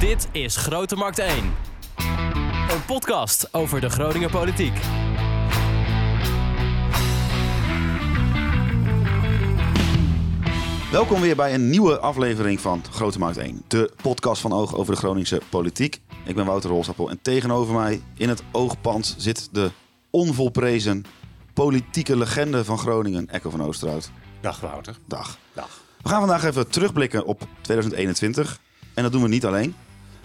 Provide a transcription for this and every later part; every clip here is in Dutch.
Dit is Grote Markt 1. Een podcast over de Groninger politiek. Welkom weer bij een nieuwe aflevering van Grote Markt 1. De podcast van Oog over de Groningse politiek. Ik ben Wouter Rolsappel en tegenover mij in het oogpand zit de onvolprezen politieke legende van Groningen, Echo van Oosterhout. Dag Wouter. Dag. Dag. We gaan vandaag even terugblikken op 2021. En dat doen we niet alleen.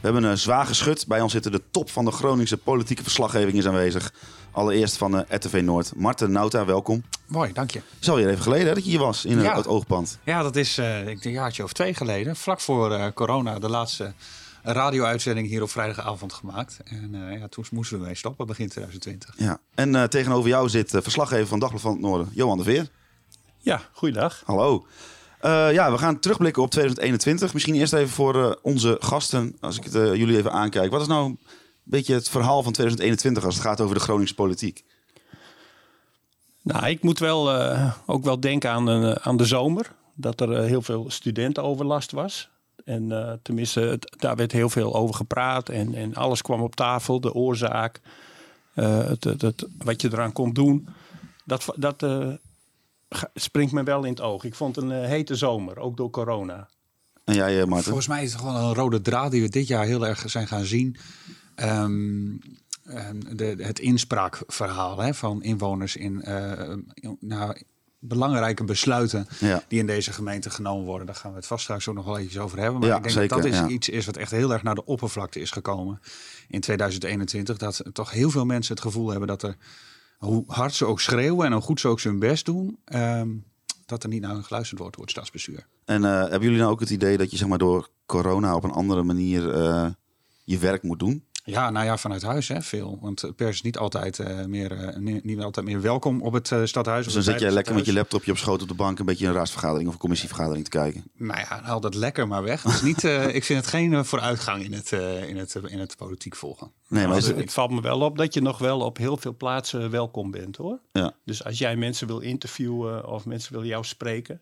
We hebben een zwaar geschud. Bij ons zitten de top van de Groningse politieke verslaggeving is aanwezig. Allereerst van de RTV Noord. Marten Nauta, welkom. Mooi, dank je. Het is alweer even geleden hè, dat je hier was in Ja. het oogpand. Ja, dat is eh, ik denk een jaartje of twee geleden. Vlak voor eh, corona, de laatste radio-uitzending hier op vrijdagavond gemaakt. En eh, ja, toen moesten we mee stoppen, begin 2020. Ja. En eh, tegenover jou zit eh, verslaggever van Dagblad van het Noorden, Johan de Veer. Ja, goeiedag. Hallo. Eh, ja, we gaan terugblikken op 2021. Misschien eerst even voor eh, onze gasten, als ik het, eh, jullie even aankijk. Wat is nou een beetje het verhaal van 2021 als het gaat over de Groningse politiek? Nou, ik moet wel ook wel denken aan, aan de zomer. Dat er heel veel studentenoverlast was. En tenminste, daar werd heel veel over gepraat. En, en alles kwam op tafel. De oorzaak. het, wat je eraan kon doen. Dat, dat springt me wel in het oog. Ik vond het een eh, hete zomer, ook door corona. En jij, eh, Marten? Volgens mij is het gewoon een rode draad die we dit jaar heel erg zijn gaan zien. Ehm, ehm, de, het inspraakverhaal hè, van inwoners in, eh, in- nou, belangrijke besluiten Ja. die in deze gemeente genomen worden. Daar gaan we het vast straks ook nog wel eventjes over hebben. Maar Ja, ik denk zeker, dat dat is ja. iets is wat echt heel erg naar de oppervlakte is gekomen in 2021. Dat toch heel veel mensen het gevoel hebben dat er, hoe hard ze ook schreeuwen en hoe goed ze ook hun best doen, ehm, dat er niet naar hun geluisterd wordt door het stadsbestuur. En eh, hebben jullie nou ook het idee dat je zeg maar, door corona op een andere manier eh, je werk moet doen? Ja, nou ja, vanuit huis hè, veel. Want de pers is niet altijd, eh, meer, eh, niet, niet altijd meer welkom op het eh, stadhuis. Dus of dan zit jij lekker met je laptopje op schoot op de bank een beetje een raadsvergadering of een commissievergadering te kijken. Nou ja, haal dat lekker maar weg. Het is niet, eh, ik vind het geen eh, vooruitgang in het, eh, in, het, in het politiek volgen. Nee, maar het, het, het valt me wel op dat je nog wel op heel veel plaatsen welkom bent hoor. ja. Dus als jij mensen wil interviewen of mensen willen jou spreken,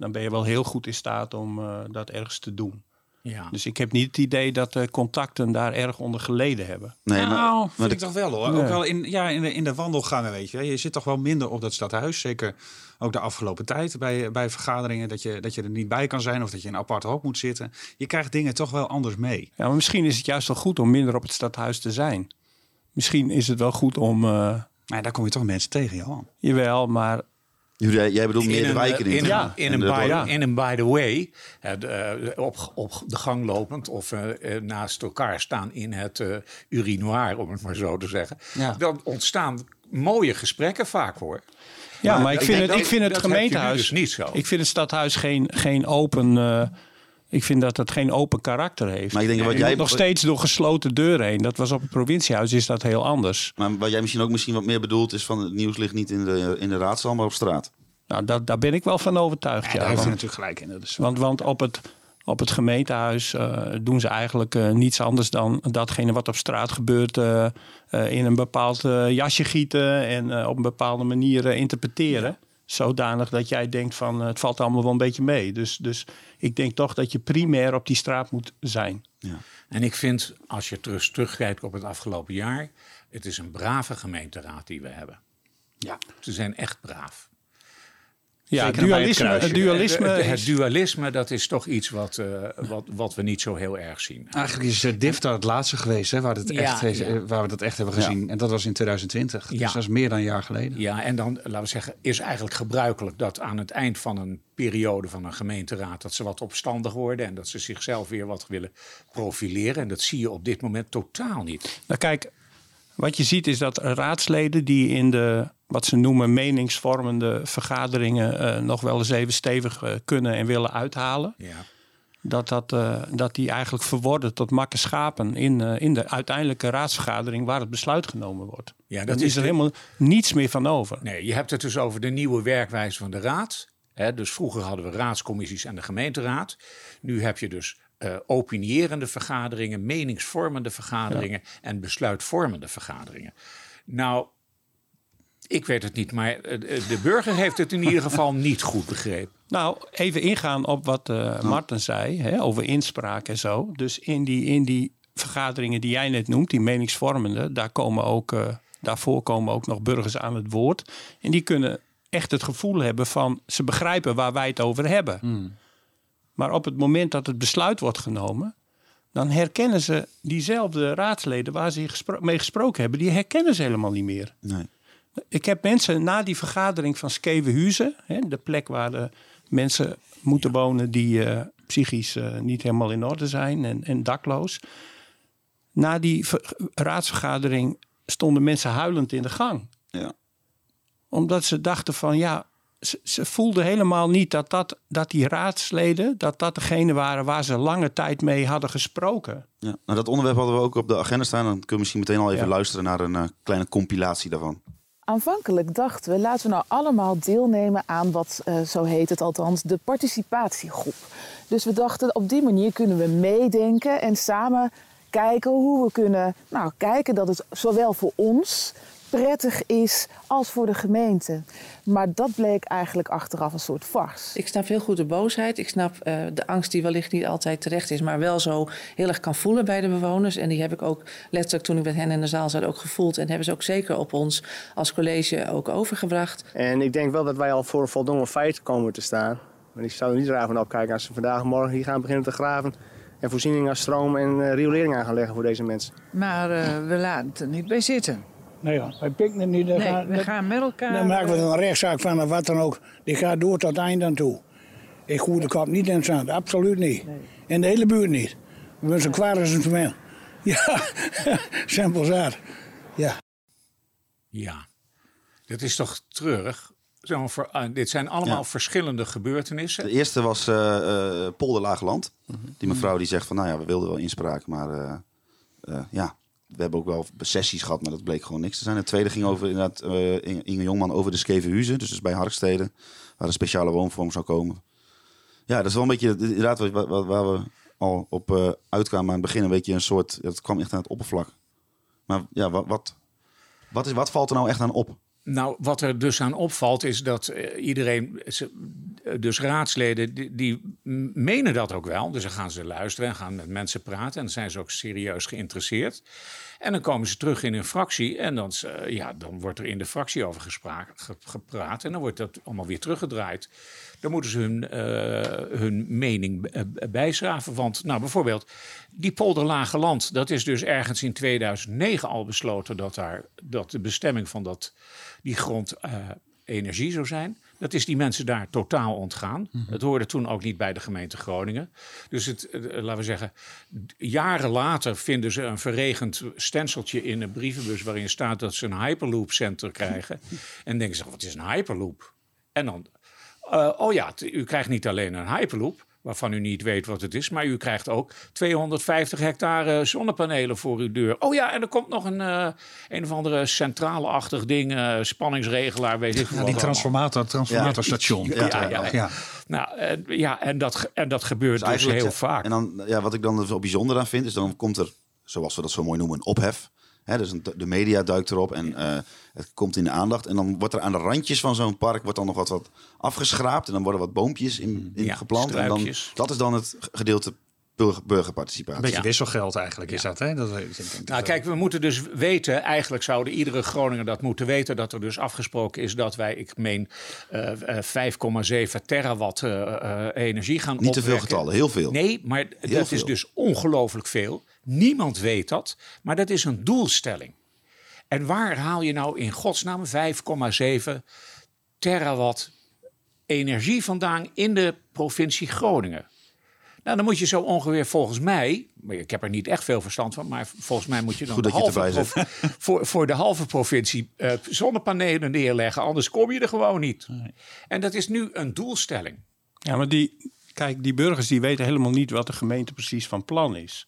dan ben je wel heel goed in staat om eh, dat ergens te doen. Ja. Dus ik heb niet het idee dat de contacten daar erg onder geleden hebben. Nee, maar, nou, maar vind ik toch wel hoor. Nee. Ook wel in, ja, in, de, in de wandelgangen, weet je. Je zit toch wel minder op dat stadhuis. Zeker ook de afgelopen tijd bij, bij vergaderingen. Dat je, dat je er niet bij kan zijn of dat je in een apart hok moet zitten. Je krijgt dingen toch wel anders mee. Ja, maar misschien is het juist wel goed om minder op het stadhuis te zijn. Misschien is het wel goed om, eh, ja, daar kom je toch mensen tegen, Johan. jawel, maar jij bedoelt meer de wijken in, in. een, Ja. in, En een de by, dorpen. Ja. in een by the way, eh, eh, op, op de gang lopend of eh, eh, naast elkaar staan in het eh urinoir, om het maar zo te zeggen. Ja. Dan ontstaan mooie gesprekken vaak hoor. ja, maar, ik ik vind het, ik vind het dat gemeentehuis dus niet zo. Ik vind het stadhuis geen, geen open. Ik vind dat het geen open karakter heeft. Maar ik denk wat jij- nog steeds door gesloten deuren heen. Dat was op het provinciehuis is dat heel anders. Maar wat jij misschien ook misschien wat meer bedoelt is van het nieuws ligt niet in de, in de raadzaal, maar op straat. Nou, dat, daar ben ik wel van overtuigd. Ja, Ja, daar heeft natuurlijk gelijk in. Dat is Want, want op, het, op het gemeentehuis eh, doen ze eigenlijk eh, niets anders dan datgene wat op straat gebeurt eh, eh, in een bepaald jasje gieten en op een bepaalde manier interpreteren. Zodanig dat jij denkt van eh, het valt allemaal wel een beetje mee. Dus, dus ik denk toch dat je primair op die straat moet zijn. En ik vind, als je terug, terugkijkt op het afgelopen jaar, het is een brave gemeenteraad die we hebben. ja. Ze zijn echt braaf. Ja, het dualisme, het dualisme Het, het is- dualisme, dat is toch iets wat, eh, wat, wat we niet zo heel erg zien. Eigenlijk is uh, DIFTA het laatste geweest hè, waar, het Ja, echt, heeft- ja. eh, waar we dat echt hebben gezien. En dat was in 2020. Dus Ja. dat is meer dan een jaar geleden. Ja, en dan, laten we zeggen, is eigenlijk gebruikelijk dat aan het eind van een periode van een gemeenteraad, dat ze wat opstandig worden en dat ze zichzelf weer wat willen profileren. En dat zie je op dit moment totaal niet. Nou kijk, wat je ziet is dat raadsleden die in de wat ze noemen meningsvormende vergaderingen eh, nog wel eens even stevig eh, kunnen en willen uithalen. Ja. Dat, dat, eh, dat die eigenlijk verworden tot makke schapen in, in de uiteindelijke raadsvergadering waar het besluit genomen wordt. Ja, dat Dan is er de- helemaal niets meer van over. Nee, je hebt het dus over de nieuwe werkwijze van de raad. Hè, dus vroeger hadden we raadscommissies en de gemeenteraad. Nu heb je dus eh opinierende vergaderingen, meningsvormende vergaderingen en besluitvormende vergaderingen. Nou, Ik weet het niet, maar eh, de burger heeft het in ieder geval niet goed begrepen. Nou, even ingaan op wat uh, Marten zei hè, over inspraak en zo. Dus in die, in die vergaderingen die jij net noemt, die meningsvormende, daar komen ook, uh, daarvoor komen ook nog burgers aan het woord. En die kunnen echt het gevoel hebben van ze begrijpen waar wij het over hebben. Hmm. Maar op het moment dat het besluit wordt genomen, dan herkennen ze diezelfde raadsleden waar ze mee gesproken hebben, die herkennen ze helemaal niet meer. Nee. Ik heb mensen na die vergadering van Skevenhuizen, de plek waar de mensen moeten wonen die uh, psychisch uh, niet helemaal in orde zijn en, en dakloos. Na die raadsvergadering stonden mensen huilend in de gang. Ja. Omdat ze dachten van ja, ze, ze voelden helemaal niet dat, dat, dat die raadsleden, dat dat degene waren waar ze lange tijd mee hadden gesproken. Ja, nou dat onderwerp hadden we ook op de agenda staan. Dan kunnen we misschien meteen al even luisteren naar een uh, kleine compilatie daarvan. Aanvankelijk dachten we, laten we nou allemaal deelnemen aan wat, uh, zo heet het althans, de participatiegroep. Dus we dachten, op die manier kunnen we meedenken en samen kijken hoe we kunnen nou, kijken dat het zowel voor ons prettig is als voor de gemeente. Maar dat bleek eigenlijk achteraf een soort fars. Ik snap heel goed de boosheid. Ik snap uh, de angst die wellicht niet altijd terecht is, maar wel zo heel erg kan voelen bij de bewoners. En die heb ik ook letterlijk toen ik met hen in de zaal zat ook gevoeld. En hebben ze ook zeker op ons als college ook overgebracht. En ik denk wel dat wij al voor een voldoende feit komen te staan. Maar ik zou er niet raar van opkijken als ze vandaag morgen hier gaan beginnen te graven en voorzieningen aan stroom en uh, riolering aan gaan leggen voor deze mensen. Maar uh, we laten het er niet bij zitten. Nee, ja, wij pikken het niet. Nee, gaan, we gaan met elkaar... Dan maken we er een rechtszaak van of wat dan ook. Die gaat door tot het einde aan toe. Ik goede de kop niet in het zand, absoluut niet. Nee. En de hele buurt niet. We zijn zo kwaad als een vermeld. Ja, simpel zaad. Ja. Ja, dat is toch treurig? Zo ver, uh, dit zijn allemaal ja. verschillende gebeurtenissen. De eerste was uh, uh, Polder Laagland. Mm -hmm. Die mevrouw die zegt van, nou ja, we wilden wel inspraak, maar ja, we hebben ook wel sessies gehad, maar dat bleek gewoon niks te zijn. Het tweede ging over inderdaad uh, Inge Jongman over de Skevenhuizen. Dus, dus bij Harkstede, waar een speciale woonvorm zou komen. Ja, dat is wel een beetje inderdaad waar, waar, we al op uh, uitkwamen aan het begin. Een beetje een soort, het kwam echt aan het oppervlak. Maar ja, wat, wat, wat, is, wat valt er nou echt aan op? Nou, wat er dus aan opvalt is dat uh, iedereen, dus raadsleden, die, menen dat ook wel. Dus dan gaan ze luisteren en gaan met mensen praten en dan zijn ze ook serieus geïnteresseerd. En dan komen ze terug in een fractie en dan, ja, dan wordt er in de fractie over gespraak, ge, gepraat en dan wordt dat allemaal weer teruggedraaid. Dan moeten ze hun, uh, hun mening bijschraven. Want nou, bijvoorbeeld die polderlage land, dat is dus ergens in 2009 al besloten dat, daar, dat de bestemming van dat, die grond uh, energie zou zijn. Dat is die mensen daar totaal ontgaan. Mm -hmm. Het hoorde toen ook niet bij de gemeente Groningen. Dus het, laten we zeggen, jaren later vinden ze een verregend stenseltje in een brievenbus waarin staat dat ze een Hyperloop Center krijgen. en denken ze, wat is een Hyperloop? En dan, uh, oh ja, u krijgt niet alleen een Hyperloop, waarvan u niet weet wat het is. Maar u krijgt ook 250 hectare zonnepanelen voor uw deur. Oh ja, en er komt nog een, uh, een of andere centrale-achtig ding, uh, spanningsregelaar, weet ik ja, Die transformator, transformatorstation. Ja, ja, ja, ja. ja. Nou, uh, ja en, dat, en dat gebeurt dus, dus heel vaak. En dan, ja, wat ik dan zo bijzonder aan vind, is dan komt er, zoals we dat zo mooi noemen, een ophef. Dus een, de media duikt erop en uh, het komt in de aandacht. En dan wordt er aan de randjes van zo'n park wordt dan nog wat, wat afgeschraapt. En dan worden wat boompjes in, in ja, geplant. En dan, dat is dan het gedeelte burgerparticipatie. Een beetje ja. wisselgeld eigenlijk is ja. dat, hè? Dat, nou, kijk, we moeten dus weten, eigenlijk zouden iedere Groninger dat moeten weten, dat er dus afgesproken is dat wij, ik meen, uh, 5,7 terawatt uh, energie gaan Niet te veel getallen, heel veel. Nee, maar heel dat veel. is dus ongelooflijk veel. Niemand weet dat, maar dat is een doelstelling. En waar haal je nou in godsnaam 5,7 terawatt energie vandaan in de provincie Groningen? Nou, dan moet je zo ongeveer volgens mij, maar ik heb er niet echt veel verstand van, maar volgens mij moet je dan Goed de je halve prof, voor, voor de halve provincie uh, zonnepanelen neerleggen, anders kom je er gewoon niet. Nee. En dat is nu een doelstelling. Ja, maar die, kijk, die burgers die weten helemaal niet wat de gemeente precies van plan is.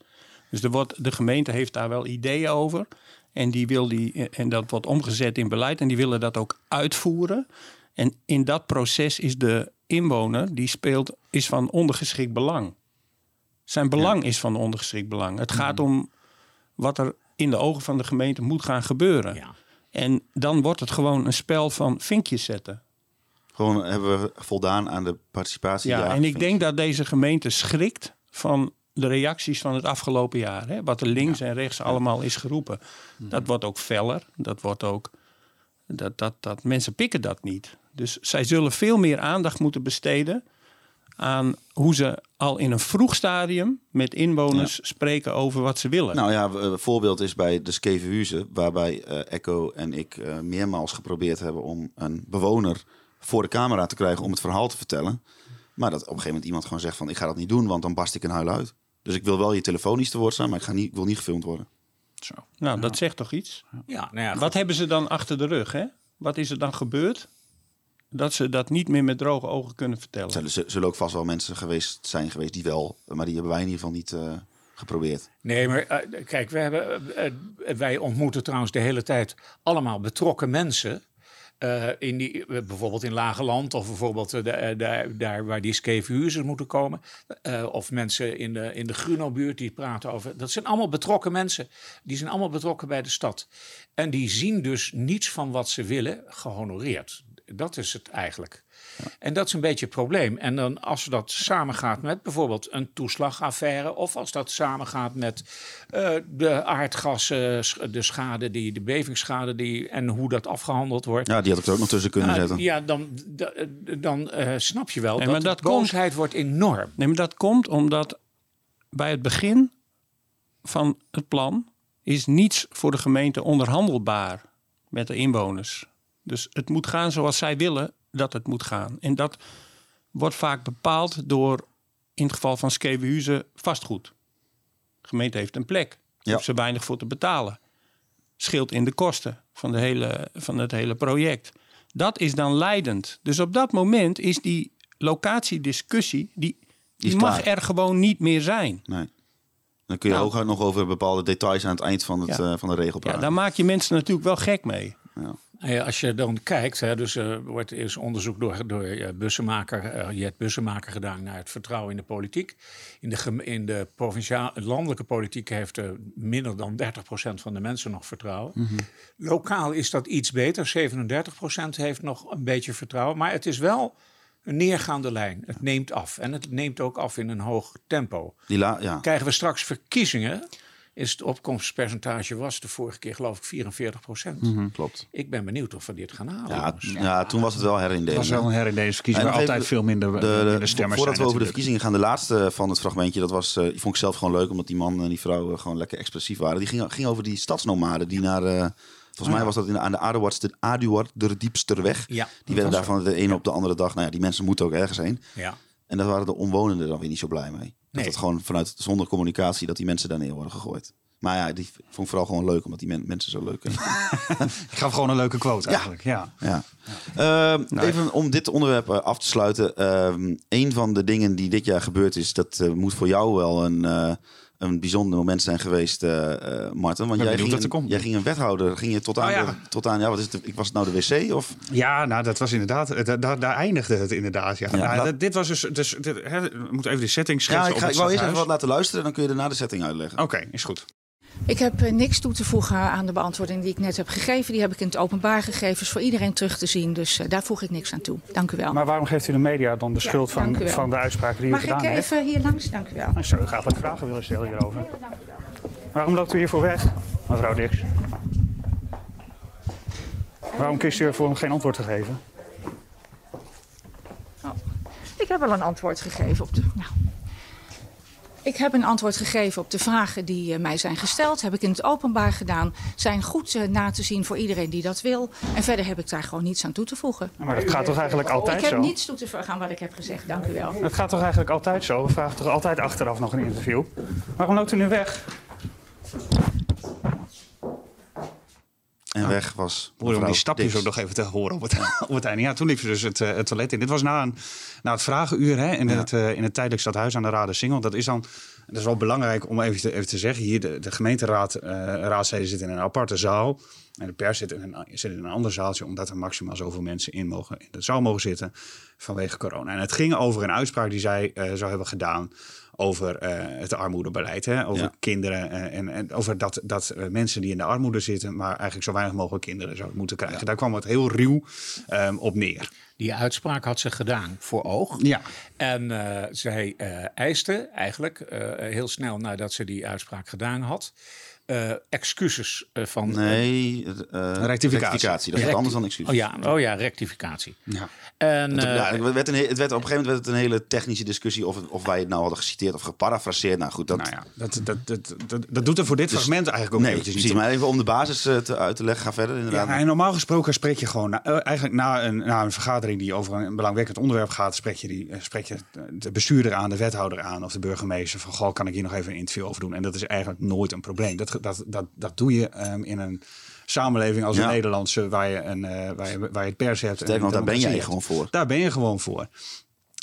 Dus er wordt, de gemeente heeft daar wel ideeën over. En, die wil die, en dat wordt omgezet in beleid. En die willen dat ook uitvoeren. En in dat proces is de inwoner, die speelt, is van ondergeschikt belang. Zijn belang ja. is van ondergeschikt belang. Het gaat om wat er in de ogen van de gemeente moet gaan gebeuren. Ja. En dan wordt het gewoon een spel van vinkjes zetten. Gewoon hebben we voldaan aan de participatie. Ja, en ik denk dat deze gemeente schrikt van de reacties van het afgelopen jaar. Hè? Wat er links en rechts allemaal is geroepen. Dat wordt ook feller. Dat wordt ook. Dat, dat, dat, mensen pikken dat niet. Dus zij zullen veel meer aandacht moeten besteden aan hoe ze al in een vroeg stadium met inwoners spreken over wat ze willen. Nou ja, een voorbeeld is bij de Skevenhuizen, waarbij eh, Echo en ik eh, meermaals geprobeerd hebben om een bewoner voor de camera te krijgen om het verhaal te vertellen. Maar dat op een gegeven moment iemand gewoon zegt van ik ga dat niet doen, want dan barst ik een huil uit. Dus ik wil wel je telefonisch te woord staan, maar ik, ga niet, ik wil niet gefilmd worden. Zo. nou, dat zegt toch iets? Ja, nou ja, Wat hebben ze dan achter de rug? Hè? Wat is er dan gebeurd? Dat ze dat niet meer met droge ogen kunnen vertellen. Er zullen- zullen ook vast wel mensen geweest zijn geweest die wel, maar die hebben wij in ieder geval niet eh, geprobeerd. Nee, maar eh, kijk, we hebben, eh, wij ontmoeten trouwens de hele tijd allemaal betrokken mensen. eh, in die, bijvoorbeeld in Lageland of bijvoorbeeld eh, de- daar, daar waar die skeefhuizen moeten komen. Eh, of mensen in de, in de Gruno-buurt die praten over. Dat zijn allemaal betrokken mensen. Die zijn allemaal betrokken bij de stad. En die zien dus niets van wat ze willen gehonoreerd. Dat is het eigenlijk. En dat is een beetje het probleem. En dan als dat samengaat met bijvoorbeeld een toeslagaffaire, of als dat samengaat met eh, de aardgassen, de schade, die, de bevingsschade die, en hoe dat afgehandeld wordt. Ja, die had ik er ook nog tussen kunnen Nou, zetten. ja, dan, da- dan eh, snap je wel Nee, dat, maar dat de boosheid wordt enorm. Nee, maar dat komt omdat bij het begin van het plan is niets voor de gemeente onderhandelbaar met de inwoners. Dus het moet gaan zoals zij willen dat het moet gaan. En dat wordt vaak bepaald door, in het geval van Skevenhuizen, vastgoed. De gemeente heeft een plek. Daar Ja. heeft ze weinig voor te betalen. Scheelt in de kosten van, de hele, van het hele project. Dat is dan leidend. Dus op dat moment is die locatiediscussie, die, die mag er gewoon niet meer zijn. Nee. Dan kun je Nou. hooguit nog over bepaalde details aan het eind van, het, Ja. eh, van de regel Ja, praten. daar maak je mensen natuurlijk wel gek mee. Ja, als je dan kijkt, hè, dus er wordt eerst onderzoek door, door eh, Bussemaker, eh, Jet Bussemaker gedaan naar het vertrouwen in de politiek. In de, in de provinciale, landelijke politiek heeft eh, minder dan 30% van de mensen nog vertrouwen. Lokaal is dat iets beter, 37% heeft nog een beetje vertrouwen. Maar het is wel een neergaande lijn. Het neemt af en het neemt ook af in een hoog tempo. Die la, ja. Krijgen we straks verkiezingen, is het opkomstpercentage was de vorige keer geloof ik 44 procent. Klopt. Ik ben benieuwd of we dit gaan halen. Ja, ja, toen was het wel herindeling. Het was wel een waar nog altijd veel minder, de, de- minder stemmers Voordat we over de verkiezingen gaan, de laatste van het fragmentje, dat was, eh, vond ik zelf gewoon leuk, omdat die man en die vrouw eh, gewoon lekker expressief waren. Die ging, ging over die stadsnomaden die naar, eh, volgens mij was dat in, de- aan de Aduardse, Aduard, de Diepsterweg. Ja, Die werden daar van de ene op de andere dag, nou ja, die mensen moeten ook ergens heen. Ja. En daar waren de omwonenden dan weer niet zo blij mee. Dat het gewoon vanuit, zonder communicatie, dat die mensen daar neer worden gegooid. Maar ja, die vond ik vooral gewoon leuk, omdat die men- mensen zo leuk zijn. Ik gaf gewoon een leuke quote eigenlijk. Ja. Ja. Ehm, Even om dit onderwerp eh, af te sluiten. Ehm, een van de dingen die dit jaar gebeurd is, dat eh, moet voor jou wel een, eh, een bijzonder moment zijn geweest, eh eh, Marten. Want jij ging, komt. jij ging een wethouder, ging je tot aan, Oh, ja. de- tot aan ja, wat is het, ik was het nou de wc? Of? Ja, nou, dat was inderdaad. eh, da- da- daar eindigde het inderdaad. Ja. Ja, Nou, nou- dit- dit was dus. dus dit, hè, we moeten even de setting Ja, schetsen. ik, op ga, ik wou eerst even wat laten luisteren, dan kun je daarna de setting uitleggen. Oké, is goed. Ik heb eh, niks toe te voegen aan de beantwoording die ik net heb gegeven. Die heb ik in het openbaar gegeven, is voor iedereen terug te zien. Dus eh, daar voeg ik niks aan toe. Dank u wel. Maar waarom geeft u de media dan de Ja, schuld van, van de uitspraken die u Mag ik gedaan heeft? even hier langs? Dank u wel. Ik zou graag wat vragen willen stellen hierover. Waarom loopt u hiervoor weg, mevrouw Dix? Waarom kiest u ervoor om geen antwoord te geven? Ik heb wel een antwoord gegeven op de. Nou. Ik heb een antwoord gegeven op de vragen die eh, mij zijn gesteld. Heb ik in het openbaar gedaan. Zijn goed eh, na te zien voor iedereen die dat wil. En verder heb ik daar gewoon niets aan toe te voegen. Maar dat gaat toch eigenlijk altijd ik heb zo? niets toe te voegen aan wat ik heb gezegd. Dank u wel. Dat gaat toch eigenlijk altijd zo? We vragen toch altijd achteraf nog een interview? Waarom loopt u nu weg? En weg was Om mevrouw die stapjes ook nog even te horen op het, op het einde. Ja, toen liep ze dus het, eh, het toilet in. Dit was na, een, na het vragenuur hè, in, het, eh, in het tijdelijk stadhuis aan de Raden Singel. Dat is dan dat is wel belangrijk om even te, even te zeggen. Hier, de, de gemeenteraad, eh raadsleden zitten in een aparte zaal. En de pers zit in, een, zit in een ander zaaltje, omdat er maximaal zoveel mensen in, mogen, in de zaal mogen zitten vanwege corona. En het ging over een uitspraak die zij zou hebben gedaan over eh, het armoedebeleid. Hè? Over Ja. kinderen eh, en, en over dat, dat eh, mensen die in de armoede zitten, maar eigenlijk zo weinig mogelijk kinderen zouden moeten krijgen. Daar kwam het heel ruw ehm, op neer. Die uitspraak had ze gedaan voor oog. Ja. En zij eiste eigenlijk heel snel nadat ze die uitspraak gedaan had. Eh, excuses eh, van. Nee, eh, rectificatie. Dat is wat Recti- anders dan excuus. Oh ja, oh ja rectificatie. Ja. En, Het, ja, het werd een, he- het werd, op een gegeven moment werd het een hele technische discussie of, het- of wij het nou hadden geciteerd of geparafraseerd. Nou goed, dat, Nou ja, dat, dat, dat, dat, dat doet er voor dit Dus- fragment eigenlijk ook nee, eventjes precies. niet. Maar even om de basis te, uit te leggen, ga verder inderdaad. Ja, en normaal gesproken spreek je gewoon na, eigenlijk na een, na een vergadering die over een belangwekkend onderwerp gaat, spreek je, die, spreek je de bestuurder aan, de wethouder aan of de burgemeester van goh, kan ik hier nog even een interview over doen? En dat is eigenlijk nooit een probleem. Dat, dat, dat, dat doe je ehm, in een samenleving als Ja. een Nederlandse waar je, een, eh, waar je, waar je het pers hebt. nog, daar ben jij hebt. gewoon voor. Daar ben je gewoon voor.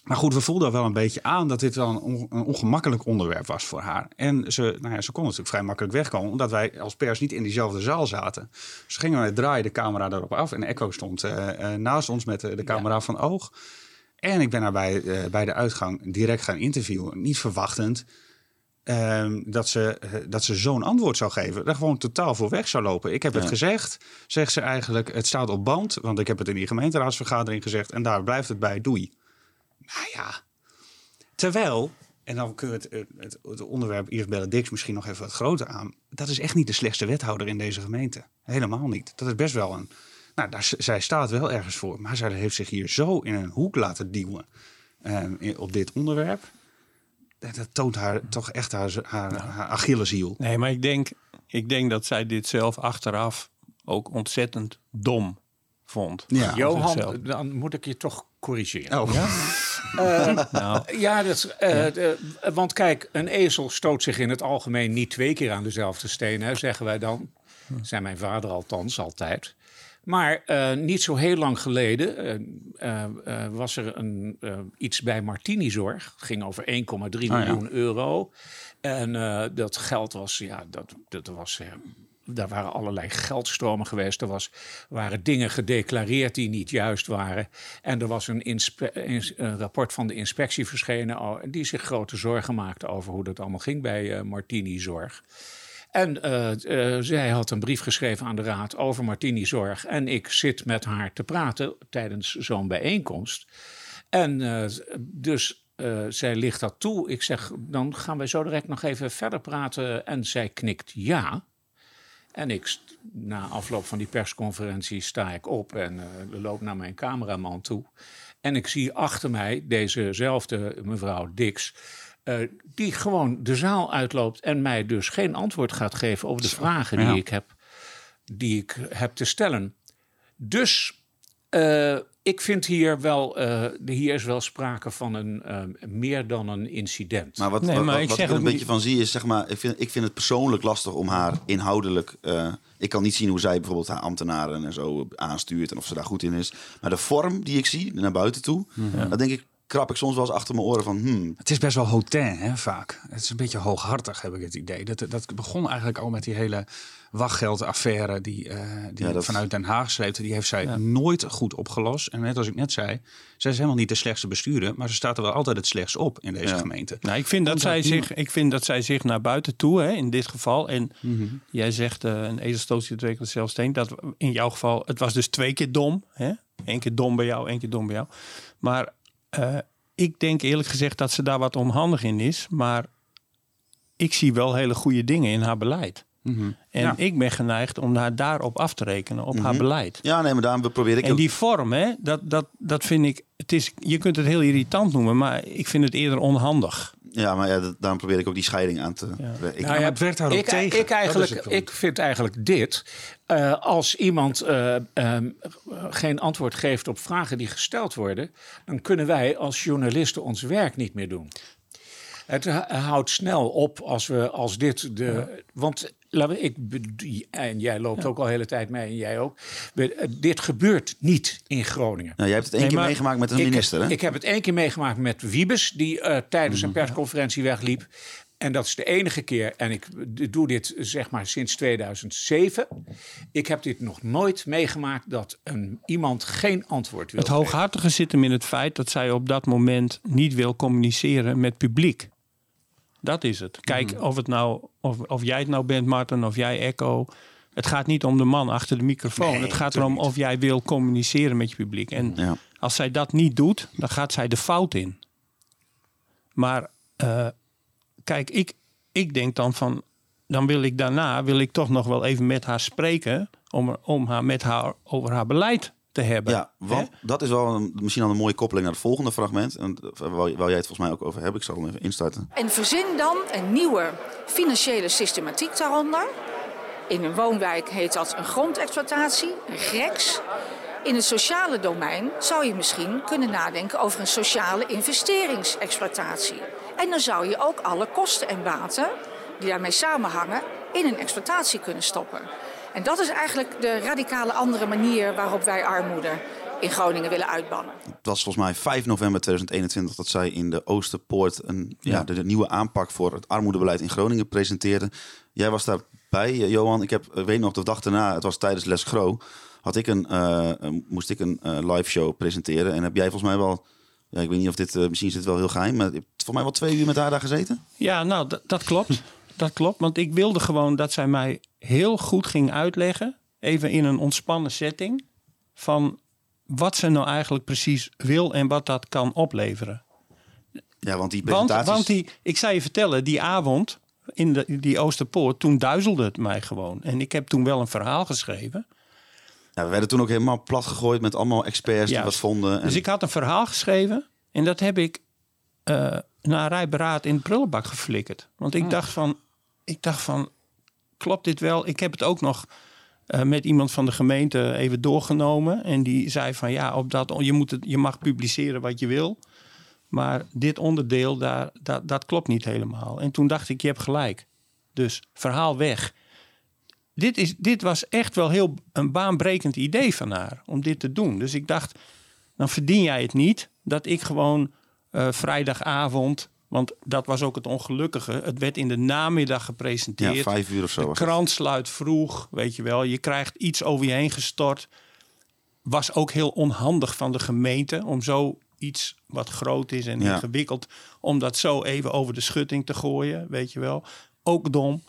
Maar goed, we voelden wel een beetje aan dat dit wel een, on- een ongemakkelijk onderwerp was voor haar. En ze, nou ja, ze kon natuurlijk vrij makkelijk wegkomen, omdat wij als pers niet in diezelfde zaal zaten. Dus gingen wij draaien de camera daarop af en Echo stond eh, eh, naast ons met de, de camera van oog. En ik ben haar bij, eh, bij de uitgang direct gaan interviewen, niet verwachtend. Ehm, dat ze, eh, dat ze zo'n antwoord zou geven. Daar gewoon totaal voor weg zou lopen. Ik heb het gezegd, zegt ze eigenlijk. Het staat op band, want ik heb het in die gemeenteraadsvergadering gezegd. En daar blijft het bij. Doei. Nou ja. Terwijl, en dan kunnen we het, eh, het, het onderwerp Iris Benedicts misschien nog even wat groter aan. Dat is echt niet de slechtste wethouder in deze gemeente. Helemaal niet. Dat is best wel een. Nou, daar, zij staat wel ergens voor. Maar zij heeft zich hier zo in een hoek laten duwen ehm, op dit onderwerp. Dat, toont haar toch echt haar, haar, haar Achilleshiel. Nee, maar ik denk, ik denk dat zij dit zelf achteraf ook ontzettend dom vond. Ja. Johan, zichzelf. dan moet ik je toch corrigeren. Oh. Eh, Nou. ja, dat, eh, de- want kijk, een ezel stoot zich in het algemeen niet twee keer aan dezelfde steen, hè, zeggen wij dan. Zei mijn vader althans altijd. Maar eh, niet zo heel lang geleden eh, eh, was er een, iets bij Martini-zorg. Het ging over 1,3 Ah, ja. miljoen euro. En dat geld was, ja, dat, dat was... daar waren allerlei geldstromen geweest. Er was, waren dingen gedeclareerd die niet juist waren. En er was een, inspe- een rapport van de inspectie verschenen... oh, die zich grote zorgen maakte over hoe dat allemaal ging bij eh, Martini Zorg. En eh, eh, zij had een brief geschreven aan de raad over Martini Zorg. En ik zit met haar te praten tijdens zo'n bijeenkomst. En eh, dus zij ligt dat toe. Ik zeg, dan gaan wij zo direct nog even verder praten. En zij knikt ja. En ik, na afloop van die persconferentie sta ik op en loop naar mijn cameraman toe. En ik zie achter mij dezezelfde mevrouw Dix, eh, die gewoon de zaal uitloopt en mij dus geen antwoord gaat geven op de vragen die, ja. ik heb, die ik heb te stellen. Dus eh, ik vind hier wel, eh, hier is wel sprake van een eh, meer dan een incident. Maar wat, Nee, wat, maar wat, ik wat zeg ik er een beetje van zie is, zeg maar, ik vind, ik vind het persoonlijk lastig om haar inhoudelijk... eh, ik kan niet zien hoe zij bijvoorbeeld haar ambtenaren en zo aanstuurt en of ze daar goed in is. Maar de vorm die ik zie, naar buiten toe, dan denk ik, krap ik soms wel eens achter mijn oren van... Hmm, Het is best wel hautain, hè, vaak. Het is een beetje hooghartig, heb ik het idee. Dat, dat begon eigenlijk al met die hele wachtgeldaffaire die, eh, die Ja, dat- vanuit Den Haag sleepte. Die heeft zij nooit goed opgelost. En net als ik net zei, zij is helemaal niet de slechtste bestuurder, maar ze staat er wel altijd het slechtst op in deze Ja. gemeente. Nou, ik vind, dat zij zich, ik vind dat zij zich naar buiten toe, hè, in dit geval. En Mhm. jij zegt, eh, een ezel stoot zich twee keer zelf steen. Dat in jouw geval, het was dus twee keer dom. Hè? Eén keer dom bij jou, één keer dom bij jou. Maar eh, ik denk eerlijk gezegd dat ze daar wat onhandig in is. Maar ik zie wel hele goede dingen in haar beleid. Mhm. En Ja. ik ben geneigd om haar daarop af te rekenen, op haar beleid. ja, nee, maar daarom probeer ik... En ook- die vorm, hè, dat, dat, dat vind ik, het is, je kunt het heel irritant noemen, maar ik vind het eerder onhandig. Ja, maar ja, dat- daarom probeer ik ook die scheiding aan te... Ik, Nou maar het werkt haar ook ik, tegen. Ik, eigenlijk, ik vind eigenlijk dit. eh, als iemand eh, ehm, geen antwoord geeft op vragen die gesteld worden, dan kunnen wij als journalisten ons werk niet meer doen. Het houdt snel op als we als dit de. Want laten we, ik, en jij loopt ook al de hele tijd mee en jij ook. Eh, dit gebeurt niet in Groningen. nou, jij hebt het één Nee, keer meegemaakt met een minister, hè? Ik heb het één keer meegemaakt met Wiebes, die eh, tijdens een persconferentie wegliep. En dat is de enige keer, en ik doe dit zeg maar sinds 2007. Ik heb dit nog nooit meegemaakt dat een, iemand geen antwoord wil Het geven. hooghartige zit hem in het feit dat zij op dat moment niet wil communiceren met publiek. Dat is het. Kijk, Mhm. of, het nou, of, of jij het nou bent, Martin, of jij Echo. Het gaat niet om de man achter de microfoon. Nee, het gaat erom of jij wil communiceren met je publiek. En Ja. als zij dat niet doet, dan gaat zij de fout in. Maar eh, kijk, ik, ik denk dan van... Dan wil ik daarna wil ik toch nog wel even met haar spreken... om, om haar met haar over haar beleid te hebben. Ja, want dat is wel een, misschien al een mooie koppeling naar het volgende fragment. En eh, wou, wou jij het volgens mij ook over hebben? Ik zal hem even instarten. En verzin dan een nieuwe financiële systematiek daaronder. In een woonwijk heet dat een grondexploitatie, een GREX. In het sociale domein zou je misschien kunnen nadenken over een sociale investeringsexploitatie. En dan zou je ook alle kosten en baten die daarmee samenhangen in een exploitatie kunnen stoppen. En dat is eigenlijk de radicale andere manier waarop wij armoede in Groningen willen uitbannen. Het was volgens mij 5 november 2021 dat zij in de Oosterpoort een, ja. Ja. de, de nieuwe aanpak voor het armoedebeleid in Groningen presenteerde. Jij was daarbij, eh, Johan. Ik heb, ik weet nog, de dag daarna, het was tijdens Les Gro, had ik een, eh, moest ik een eh, live show presenteren. En heb jij volgens mij wel, ja, ik weet niet of dit, eh, misschien is dit wel heel geheim, maar je hebt volgens mij wel twee uur met haar daar gezeten. Ja, nou, dat klopt. Dat klopt, want ik wilde gewoon dat zij mij heel goed ging uitleggen, even in een ontspannen setting, van wat ze nou eigenlijk precies wil en wat dat kan opleveren. Ja, want die Want, presentaties... want die, ik zou je vertellen, die avond in de, die Oosterpoort, toen duizelde het mij gewoon. En ik heb toen wel een verhaal geschreven. ja, we werden toen ook helemaal plat gegooid met allemaal experts die wat vonden. En, Dus ik had een verhaal geschreven en dat heb ik eh na rijberaad in de prullenbak geflikkerd. Want ik, dacht van, ik dacht van, klopt dit wel? Ik heb het ook nog eh, met iemand van de gemeente even doorgenomen. En die zei van, ja, op dat, je, moet het, je mag publiceren wat je wil. Maar dit onderdeel, daar, dat, dat klopt niet helemaal. En toen dacht ik, je hebt gelijk. Dus verhaal weg. Dit, is, dit was echt wel heel een baanbrekend idee van haar om dit te doen. Dus ik dacht, dan verdien jij het niet dat ik gewoon eh, vrijdagavond, want dat was ook het ongelukkige, het werd in de namiddag gepresenteerd. ja, vijf uur of zo. De krant sluit vroeg, weet je wel. Je krijgt iets over je heen gestort. Was ook heel onhandig van de gemeente om zo iets wat groot is en Ja. ingewikkeld, om dat zo even over de schutting te gooien, weet je wel. Ook dom.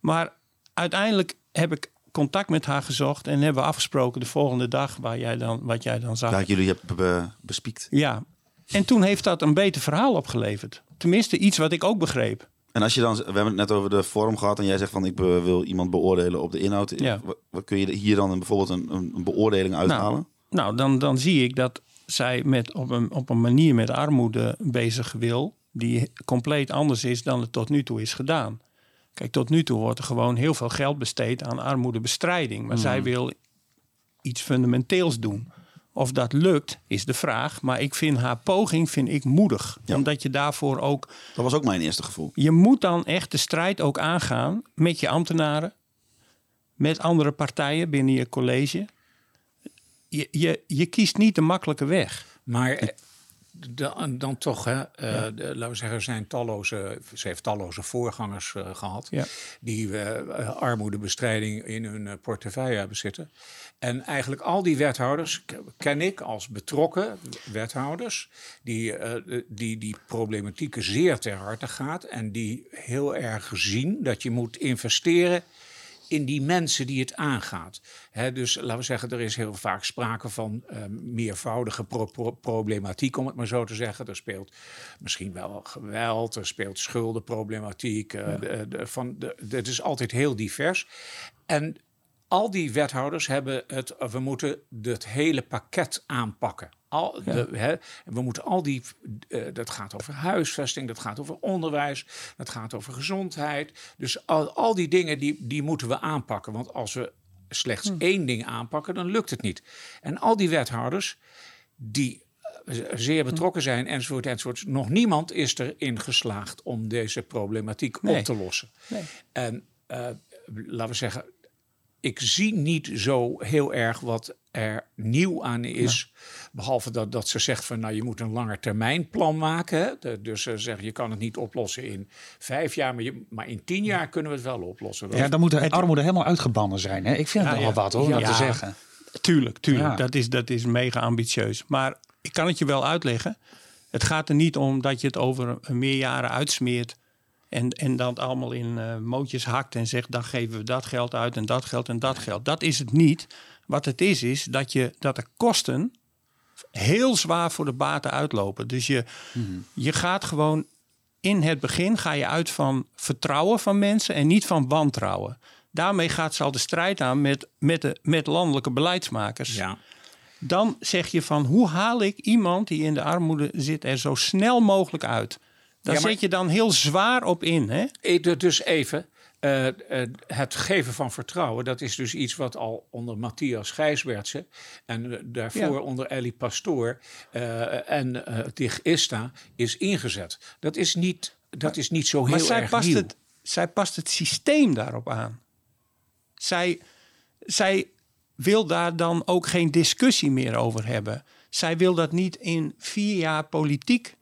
Maar uiteindelijk heb ik contact met haar gezocht en hebben we afgesproken de volgende dag waar jij dan, wat jij dan zag. Ja, jullie hebben be- bespiekt. Ja, en toen heeft dat een beter verhaal opgeleverd. Tenminste, iets wat ik ook begreep. En als je dan, we hebben het net over de vorm gehad en jij zegt van ik be- wil iemand beoordelen op de inhoud. Ja. Wat, kun je hier dan bijvoorbeeld een, een, een beoordeling uithalen? Nou, dan, dan zie ik dat zij met, op, een, op een manier met armoede bezig wil... die compleet anders is dan het tot nu toe is gedaan. Kijk, tot nu toe wordt er gewoon heel veel geld besteed aan armoedebestrijding. Maar zij wil iets fundamenteels doen. Of dat lukt, is de vraag. Maar ik vind haar poging vind ik moedig. Ja. Omdat je daarvoor ook... Dat was ook mijn eerste gevoel. Je moet dan echt de strijd ook aangaan met je ambtenaren. Met andere partijen binnen je college. Je, je, je kiest niet de makkelijke weg. Maar eh, dan, dan toch, hè, eh, de- laten we zeggen, er zijn talloze, ze heeft talloze voorgangers eh, gehad. Ja. Die eh, armoedebestrijding in hun portefeuille hebben zitten. En eigenlijk al die wethouders ken ik als betrokken wethouders. Die eh, die, die problematieken zeer ter harte gaat. En die heel erg zien dat je moet investeren in die mensen die het aangaat. Dus laten we zeggen, er is heel vaak sprake van eh, meervoudige pro- pro- problematiek, om het maar zo te zeggen. Er speelt misschien wel geweld, er speelt schuldenproblematiek. eh, de, de, van de- het is altijd heel divers. En al die wethouders hebben het, we moeten het hele pakket aanpakken. Al de, hè, we moeten al die, eh, dat gaat over huisvesting, dat gaat over onderwijs, dat gaat over gezondheid. Dus al, al die dingen die, die moeten we aanpakken. Want als we slechts één ding aanpakken, dan lukt het niet. En al die wethouders die eh, zeer betrokken zijn, enzovoort, enzovoort. Nog niemand is erin geslaagd om deze problematiek Nee. op te lossen. Nee. En eh, laten we zeggen, ik zie niet zo heel erg wat er nieuw aan is. Behalve dat, dat ze zegt van nou je moet een langer termijn plan maken. De- dus ze zeggen je kan het niet oplossen in vijf jaar, maar, je, maar in tien jaar kunnen we het wel oplossen. Dat Ja, dan moet de armoede helemaal uitgebannen zijn. Hè? Ik vind het Ja, wel ja. wat hoor, om Ja. dat te zeggen. Tuurlijk, tuurlijk. Ja. Dat, is, dat is mega ambitieus. Maar ik kan het je wel uitleggen. Het gaat er niet om dat je het over een meerjaren uitsmeert. En, en dan allemaal in eh, mootjes hakt en zegt dan geven we dat geld uit en dat geld en dat geld. Dat is het niet. Wat het is, is dat, je, dat de kosten heel zwaar voor de baten uitlopen. Dus je, je gaat gewoon in het begin ga je uit van vertrouwen van mensen en niet van wantrouwen. Daarmee gaat ze al de strijd aan met, met, de, met landelijke beleidsmakers. Ja. Dan zeg je van hoe haal ik iemand die in de armoede zit er zo snel mogelijk uit. Daar Ja, zet je dan heel zwaar op in. Hè? Eh, Dus even, eh, eh, het geven van vertrouwen, dat is dus iets wat al onder Matthias Gijsbertse en daarvoor Ja. onder Ellie Pastoor en Tig Ista is ingezet. Dat is niet, dat is niet zo heel Maar zij erg past, nieuw. het, zij past het systeem daarop aan. Zij, zij wil daar dan ook geen discussie meer over hebben. Zij wil dat niet in vier jaar politiek,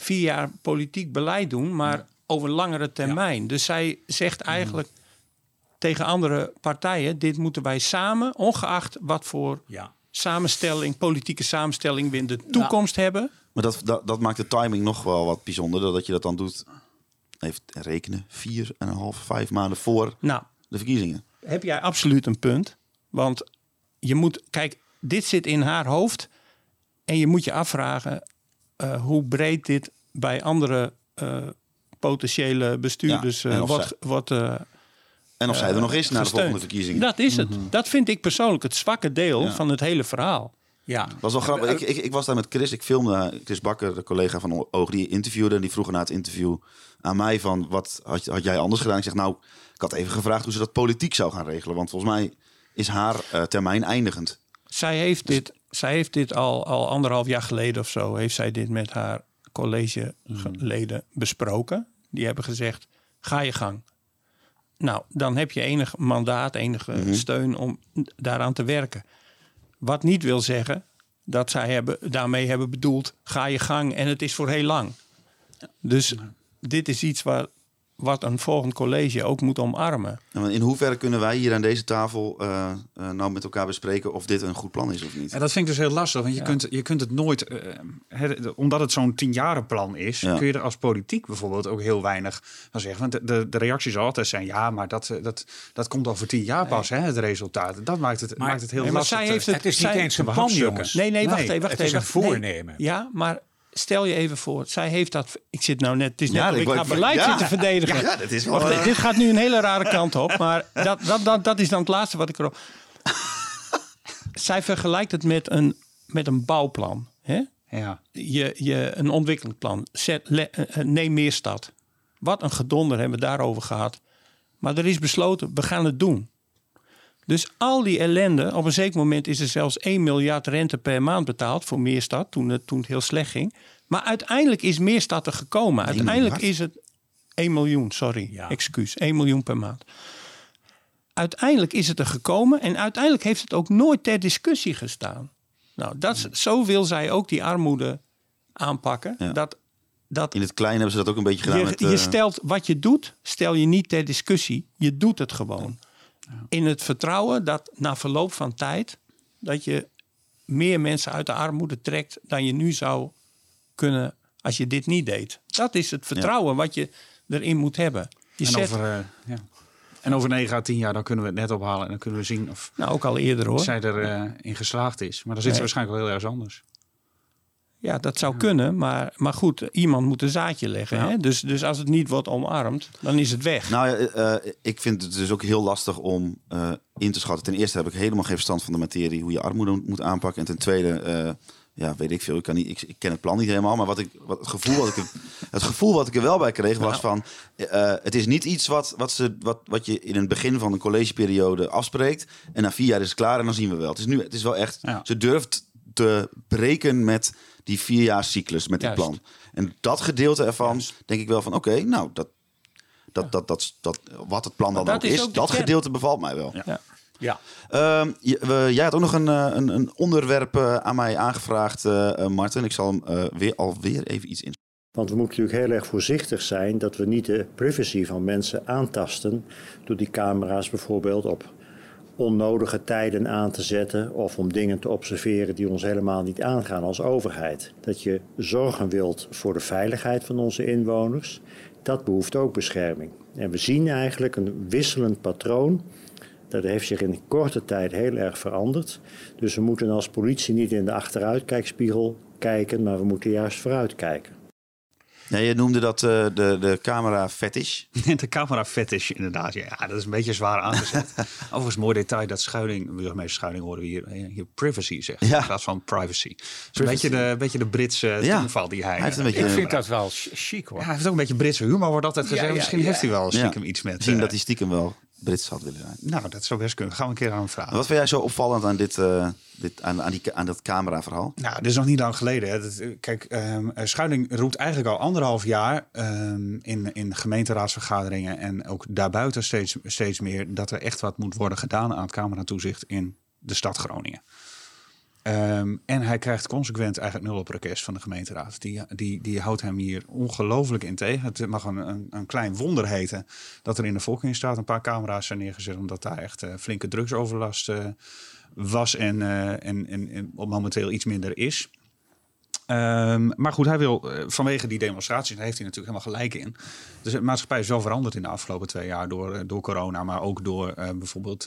vier jaar politiek beleid doen, maar over langere termijn. Dus zij zegt eigenlijk tegen andere partijen: dit moeten wij samen, ongeacht wat voor Ja. samenstelling, politieke samenstelling we in de toekomst hebben. Maar dat, dat, dat maakt de timing nog wel wat bijzonder. Dat je dat dan doet, even rekenen, vier en een half, vijf maanden voor Nou, de verkiezingen. heb jij absoluut een punt. Want je moet, kijk, dit zit in haar hoofd. En je moet je afvragen eh, hoe breed dit bij andere eh, potentiële bestuurders Ja, eh, en of wordt. eh, En of zij er nog is na de volgende verkiezingen. Dat is het. Dat vind ik persoonlijk het zwakke deel Ja. van het hele verhaal. Ja. was wel grappig. Ik, ik, ik was daar met Chris. Ik filmde Chris Bakker, de collega van Oog, die interviewde. En die vroeg na het interview aan mij van... wat had, had jij anders gedaan? Ik zeg nou, ik had even gevraagd hoe ze dat politiek zou gaan regelen. Want volgens mij is haar eh, termijn eindigend. Zij heeft dit, zij heeft dit al, al anderhalf jaar geleden of zo, heeft zij dit met haar collegeleden besproken. Die hebben gezegd, ga je gang. Nou, dan heb je enig mandaat, enige steun om daaraan te werken. Wat niet wil zeggen dat zij hebben, daarmee hebben bedoeld, ga je gang en het is voor heel lang. Dus dit is iets waar, wat een volgend college ook moet omarmen. En in hoeverre kunnen wij hier aan deze tafel eh, eh, nou met elkaar bespreken... of dit een goed plan is of niet? En dat vind ik dus heel lastig, want je, Ja. kunt, je kunt het nooit, eh, hè, omdat het zo'n tienjarenplan is, Ja. kun je er als politiek bijvoorbeeld ook heel weinig van zeggen. Want de, de, de reacties zal altijd zijn, ja, maar dat, dat, dat komt over tien jaar pas, hè, het resultaat. Dat maakt het, Maar- maakt het heel Nee, maar lastig. zij heeft het, Het is niet eens een plan, jongens. Nee, nee, wacht Nee, even. Wacht het is even. een Nee. voornemen. Ja, maar stel je even voor. Zij heeft dat... Ik zit nou net... Het is net Ja, of ik ga beleid ja. zitten verdedigen. Ja, dat is wel, Wacht eh, dit gaat nu een hele rare kant op. Maar dat, dat, dat, dat is dan het laatste wat ik erop... Zij vergelijkt het met een, met een bouwplan. Hè? Ja. Je, je, een ontwikkelingsplan. Zet, le- eh, eh, neem meer stad. Wat een gedonder hebben we daarover gehad. Maar er is besloten, we gaan het doen. Dus al die ellende, op een zeker moment is er zelfs 1 miljard rente per maand betaald voor Meerstad, toen het, toen het heel slecht ging. Maar uiteindelijk is Meerstad er gekomen. Uiteindelijk is het 1 miljoen, sorry, Ja. excuus, 1 miljoen per maand. Uiteindelijk is het er gekomen en uiteindelijk heeft het ook nooit ter discussie gestaan. Nou, dat, is- zo wil zij ook die armoede aanpakken. Ja. Dat, dat In het klein hebben ze dat ook een beetje gedaan je, met... je eh, stelt wat je doet, stel je niet ter discussie. Je doet het gewoon. In het vertrouwen dat na verloop van tijd dat je meer mensen uit de armoede trekt dan je nu zou kunnen als je dit niet deed. Dat is het vertrouwen wat je erin moet hebben. Je En, zet, over, eh, ja. en over 9 à 10 jaar dan kunnen we het net ophalen en dan kunnen we zien of nou ook al eerder hoor. zij erin in geslaagd is. Maar dan zit ze waarschijnlijk wel heel erg anders. Ja, dat zou kunnen, maar, maar goed, iemand moet een zaadje leggen. Ja. Hè? Dus, dus als het niet wordt omarmd, dan is het weg. Nou eh, ik vind het dus ook heel lastig om eh, in te schatten. Ten eerste heb ik helemaal geen verstand van de materie, hoe je armoede moet aanpakken. En ten tweede, ja, weet ik veel. Ik, kan niet, ik, ik ken het plan niet helemaal. Maar wat ik, wat, het, gevoel wat ik, er- het gevoel wat ik er wel bij kreeg was van... het is niet iets wat, wat, ze, wat, wat je in het begin van een collegeperiode afspreekt. En na vier jaar is het klaar en dan zien we wel. Het is, nu, het is wel echt... Ja. Ze durft te breken met die vierjaarscyclus, met dit Juist. plan. En dat gedeelte ervan denk ik wel van... Oké, nou, dat, dat, dat, dat, dat, wat het plan dan ook is is, ook de dat gedeelte bevalt mij wel. Ja. Ja. Ehm, jij had ook nog een, eh, een, een onderwerp eh, aan mij aangevraagd, eh eh, Martin. Ik zal hem weer, alweer even iets in. Want we moeten natuurlijk heel erg voorzichtig zijn dat we niet de privacy van mensen aantasten. Door die camera's bijvoorbeeld op onnodige tijden aan te zetten. Of om dingen te observeren die ons helemaal niet aangaan als overheid. Dat je zorgen wilt voor de veiligheid van onze inwoners. dat behoeft ook bescherming. En we zien eigenlijk een wisselend patroon. Dat heeft zich in korte tijd heel erg veranderd. Dus we moeten als politie niet in de achteruitkijkspiegel kijken, maar we moeten juist vooruit Ja, je noemde dat eh, de, de camera fetish. de camera fetish, inderdaad. Ja, ja, dat is een beetje zwaar aangezet. Overigens, mooi detail dat Schuiling, burgemeester Schuiling horen we hier, eh, hier privacy zegt. Ja. In plaats van privacy. Dus een beetje de, een beetje de Britse Ja. tongval die hij... Hij heeft een beetje- Ik vind dat wel ch- chic hoor. Ja, hij heeft ook een beetje Britse humor, wordt altijd gezegd. Ja, ja, Misschien ja. heeft hij wel stiekem Ja. iets met... Misschien eh, dat hij stiekem wel Brits had willen zijn. Nou, dat zou best kunnen. Gaan we een keer aan hem vragen. Wat vind jij zo opvallend aan, dit, eh, dit, aan, aan, die, aan dat cameraverhaal? Nou, dit is nog niet lang geleden. Hè. Dat, eh, kijk, eh, Schuiling roept eigenlijk al anderhalf jaar ehm, in, in gemeenteraadsvergaderingen en ook daarbuiten steeds, steeds meer dat er echt wat moet worden gedaan aan het cameratoezicht in de stad Groningen. Ehm, en hij krijgt consequent eigenlijk nul op request van de gemeenteraad. Die, die, die houdt hem hier ongelooflijk in tegen. Het mag een, een, een klein wonder heten dat er in de Volkingsstraat een paar camera's zijn neergezet. Omdat daar echt eh, flinke drugsoverlast eh, was en, eh, en, en, en momenteel iets minder is. Ehm, maar goed, hij wil vanwege die demonstraties, daar heeft hij natuurlijk helemaal gelijk in. Dus de maatschappij is wel veranderd in de afgelopen twee jaar door, door corona, maar ook door bijvoorbeeld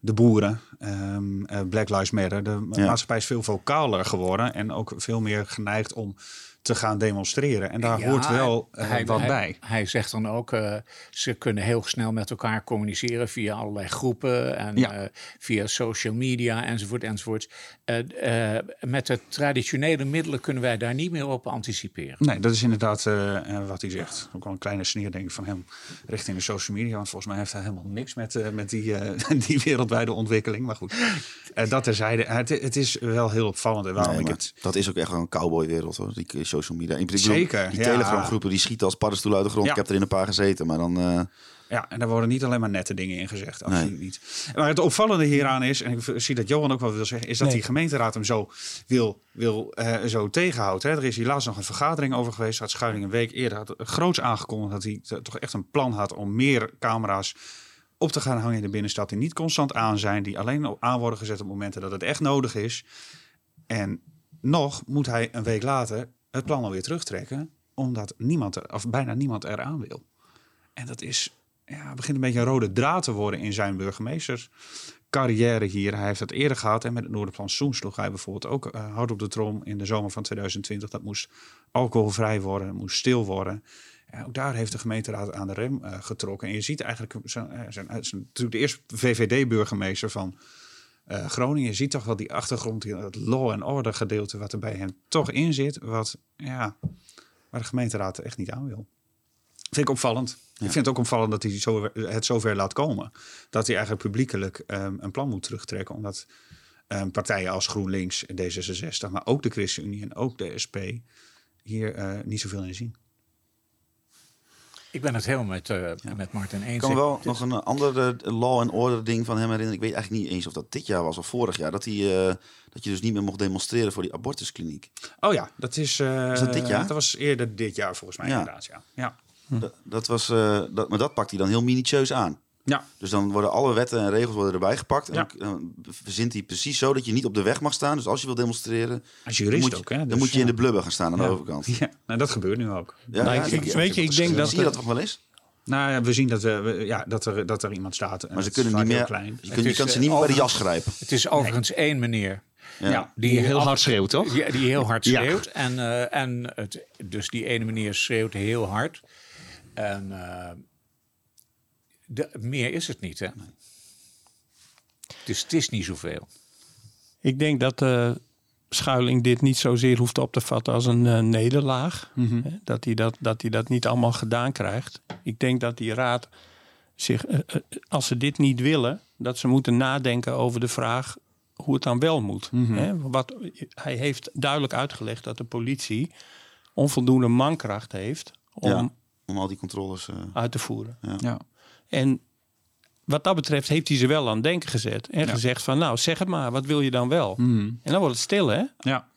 de boeren, ehm, eh, Black Lives Matter. De Ja. maatschappij is veel vocaler geworden en ook veel meer geneigd om te gaan demonstreren. En daar Ja, hoort wel eh, hij- wat hij- bij. Hij zegt dan ook, eh, ze kunnen heel snel met elkaar communiceren via allerlei groepen en Ja. eh, via social media enzovoort enzovoort. Eh, eh, met de traditionele middelen kunnen wij daar niet meer op anticiperen. Nee, dat is inderdaad eh, wat hij zegt. Ook wel een kleine sneer, denk ik, van hem richting de social media. Want volgens mij heeft hij helemaal niks met, eh, met die, eh, die wereldwijde ontwikkeling. Maar goed, dat terzijde. Het, het is wel heel opvallend. En waarom Nee, ik het... Dat is ook echt wel een cowboywereld hoor, die social media. Ik bedoel, Zeker, Die ja. telegramgroepen die schieten als paddenstoelen uit de grond. Ja. Ik heb er in een paar gezeten, maar dan... Ja, en daar worden niet alleen maar nette dingen in gezegd. Nee. Absoluut niet. Maar het opvallende hieraan is, en ik zie dat Johan ook wel wil zeggen, is dat Nee. die gemeenteraad hem zo wil, wil eh, zo tegenhoudt. Hè. Er is hier laatst nog een vergadering over geweest. Had Schuiling een week eerder had groots aangekondigd dat hij toch echt een plan had om meer camera's op te gaan hangen in de binnenstad die niet constant aan zijn, die alleen op- aan worden gezet op momenten dat het echt nodig is. En nog moet hij een week later het plan alweer terugtrekken, omdat niemand er, of bijna niemand eraan wil. En dat is, ja, begint een beetje een rode draad te worden in zijn burgemeesterscarrière hier. Hij heeft dat eerder gehad en met het Noorderplan Soen sloeg hij bijvoorbeeld ook eh, hard op de trom in de zomer van 2020. Dat moest alcoholvrij worden, moest stil worden. Ook daar heeft de gemeenteraad aan de rem eh, getrokken. En je ziet eigenlijk, zijn, zijn, hij is natuurlijk de eerste VVD-burgemeester van eh, Groningen. Je ziet toch wel die achtergrond, dat law and order gedeelte wat er bij hem toch in zit. Wat, ja, waar de gemeenteraad echt niet aan wil. Vind ik opvallend. Ik vind het ook opvallend dat hij zo, het zover laat komen. Dat hij eigenlijk publiekelijk ehm, een plan moet terugtrekken. Omdat ehm, partijen als GroenLinks, D66, maar ook de ChristenUnie en ook de SP hier eh, niet zoveel in zien. Ik ben het helemaal met, eh, met Martin Ik eens. kan me wel nog een ander eh, law and order ding van hem herinneren. Ik weet eigenlijk niet eens of dat dit jaar was of vorig jaar. Dat, hij, eh, dat je dus niet meer mocht demonstreren voor die abortuskliniek. Oh ja, dat is. eh, Is dat dit jaar? Dat was eerder dit jaar volgens mij Ja. inderdaad. Ja. Ja. Dat, dat was, eh, dat, maar dat pakt hij dan heel minutieus aan. Ja. Dus dan worden alle wetten en regels worden erbij gepakt. En Ja. dan, verzint hij precies zo dat je niet op de weg mag staan. Dus als je wil demonstreren, Als jurist dan moet je, ook, hè? dan Dus, moet je in de blubber gaan staan aan de Ja. overkant. Ja, nou, dat gebeurt nu ook. Ja, Nou, ja, ik- dat- ik- weet je, ik denk dat Zie je dat toch wel eens? Nou ja, we zien dat, we, ja, dat, er, dat er iemand staat. en Maar ze kunnen niet meer. klein. Je, kunt, je kan ze eh, niet meer bij de jas grijpen. Het is overigens één meneer. Ja. Die heel hard schreeuwt, toch? Die, die heel hard Ja. schreeuwt. En, eh, en het, dus die ene meneer schreeuwt heel hard. En eh, de, meer is het niet, hè? Dus het is niet zoveel. Ik denk dat eh Schuiling dit niet zozeer hoeft op te vatten als een eh, nederlaag. Mhm. Hè, Dat, hij dat, dat hij dat niet allemaal gedaan krijgt. Ik denk dat die raad zich, als ze dit niet willen, dat ze moeten nadenken over de vraag hoe het dan wel moet. Mhm. Hè, wat, hij heeft duidelijk uitgelegd dat de politie onvoldoende mankracht heeft om Ja, om al die controles. eh, uit te voeren. ja. Ja. En wat dat betreft heeft hij ze wel aan het denken gezet. En Ja. gezegd van, nou zeg het maar, wat wil je dan wel? Mhm. En dan wordt het stil, hè? Ja.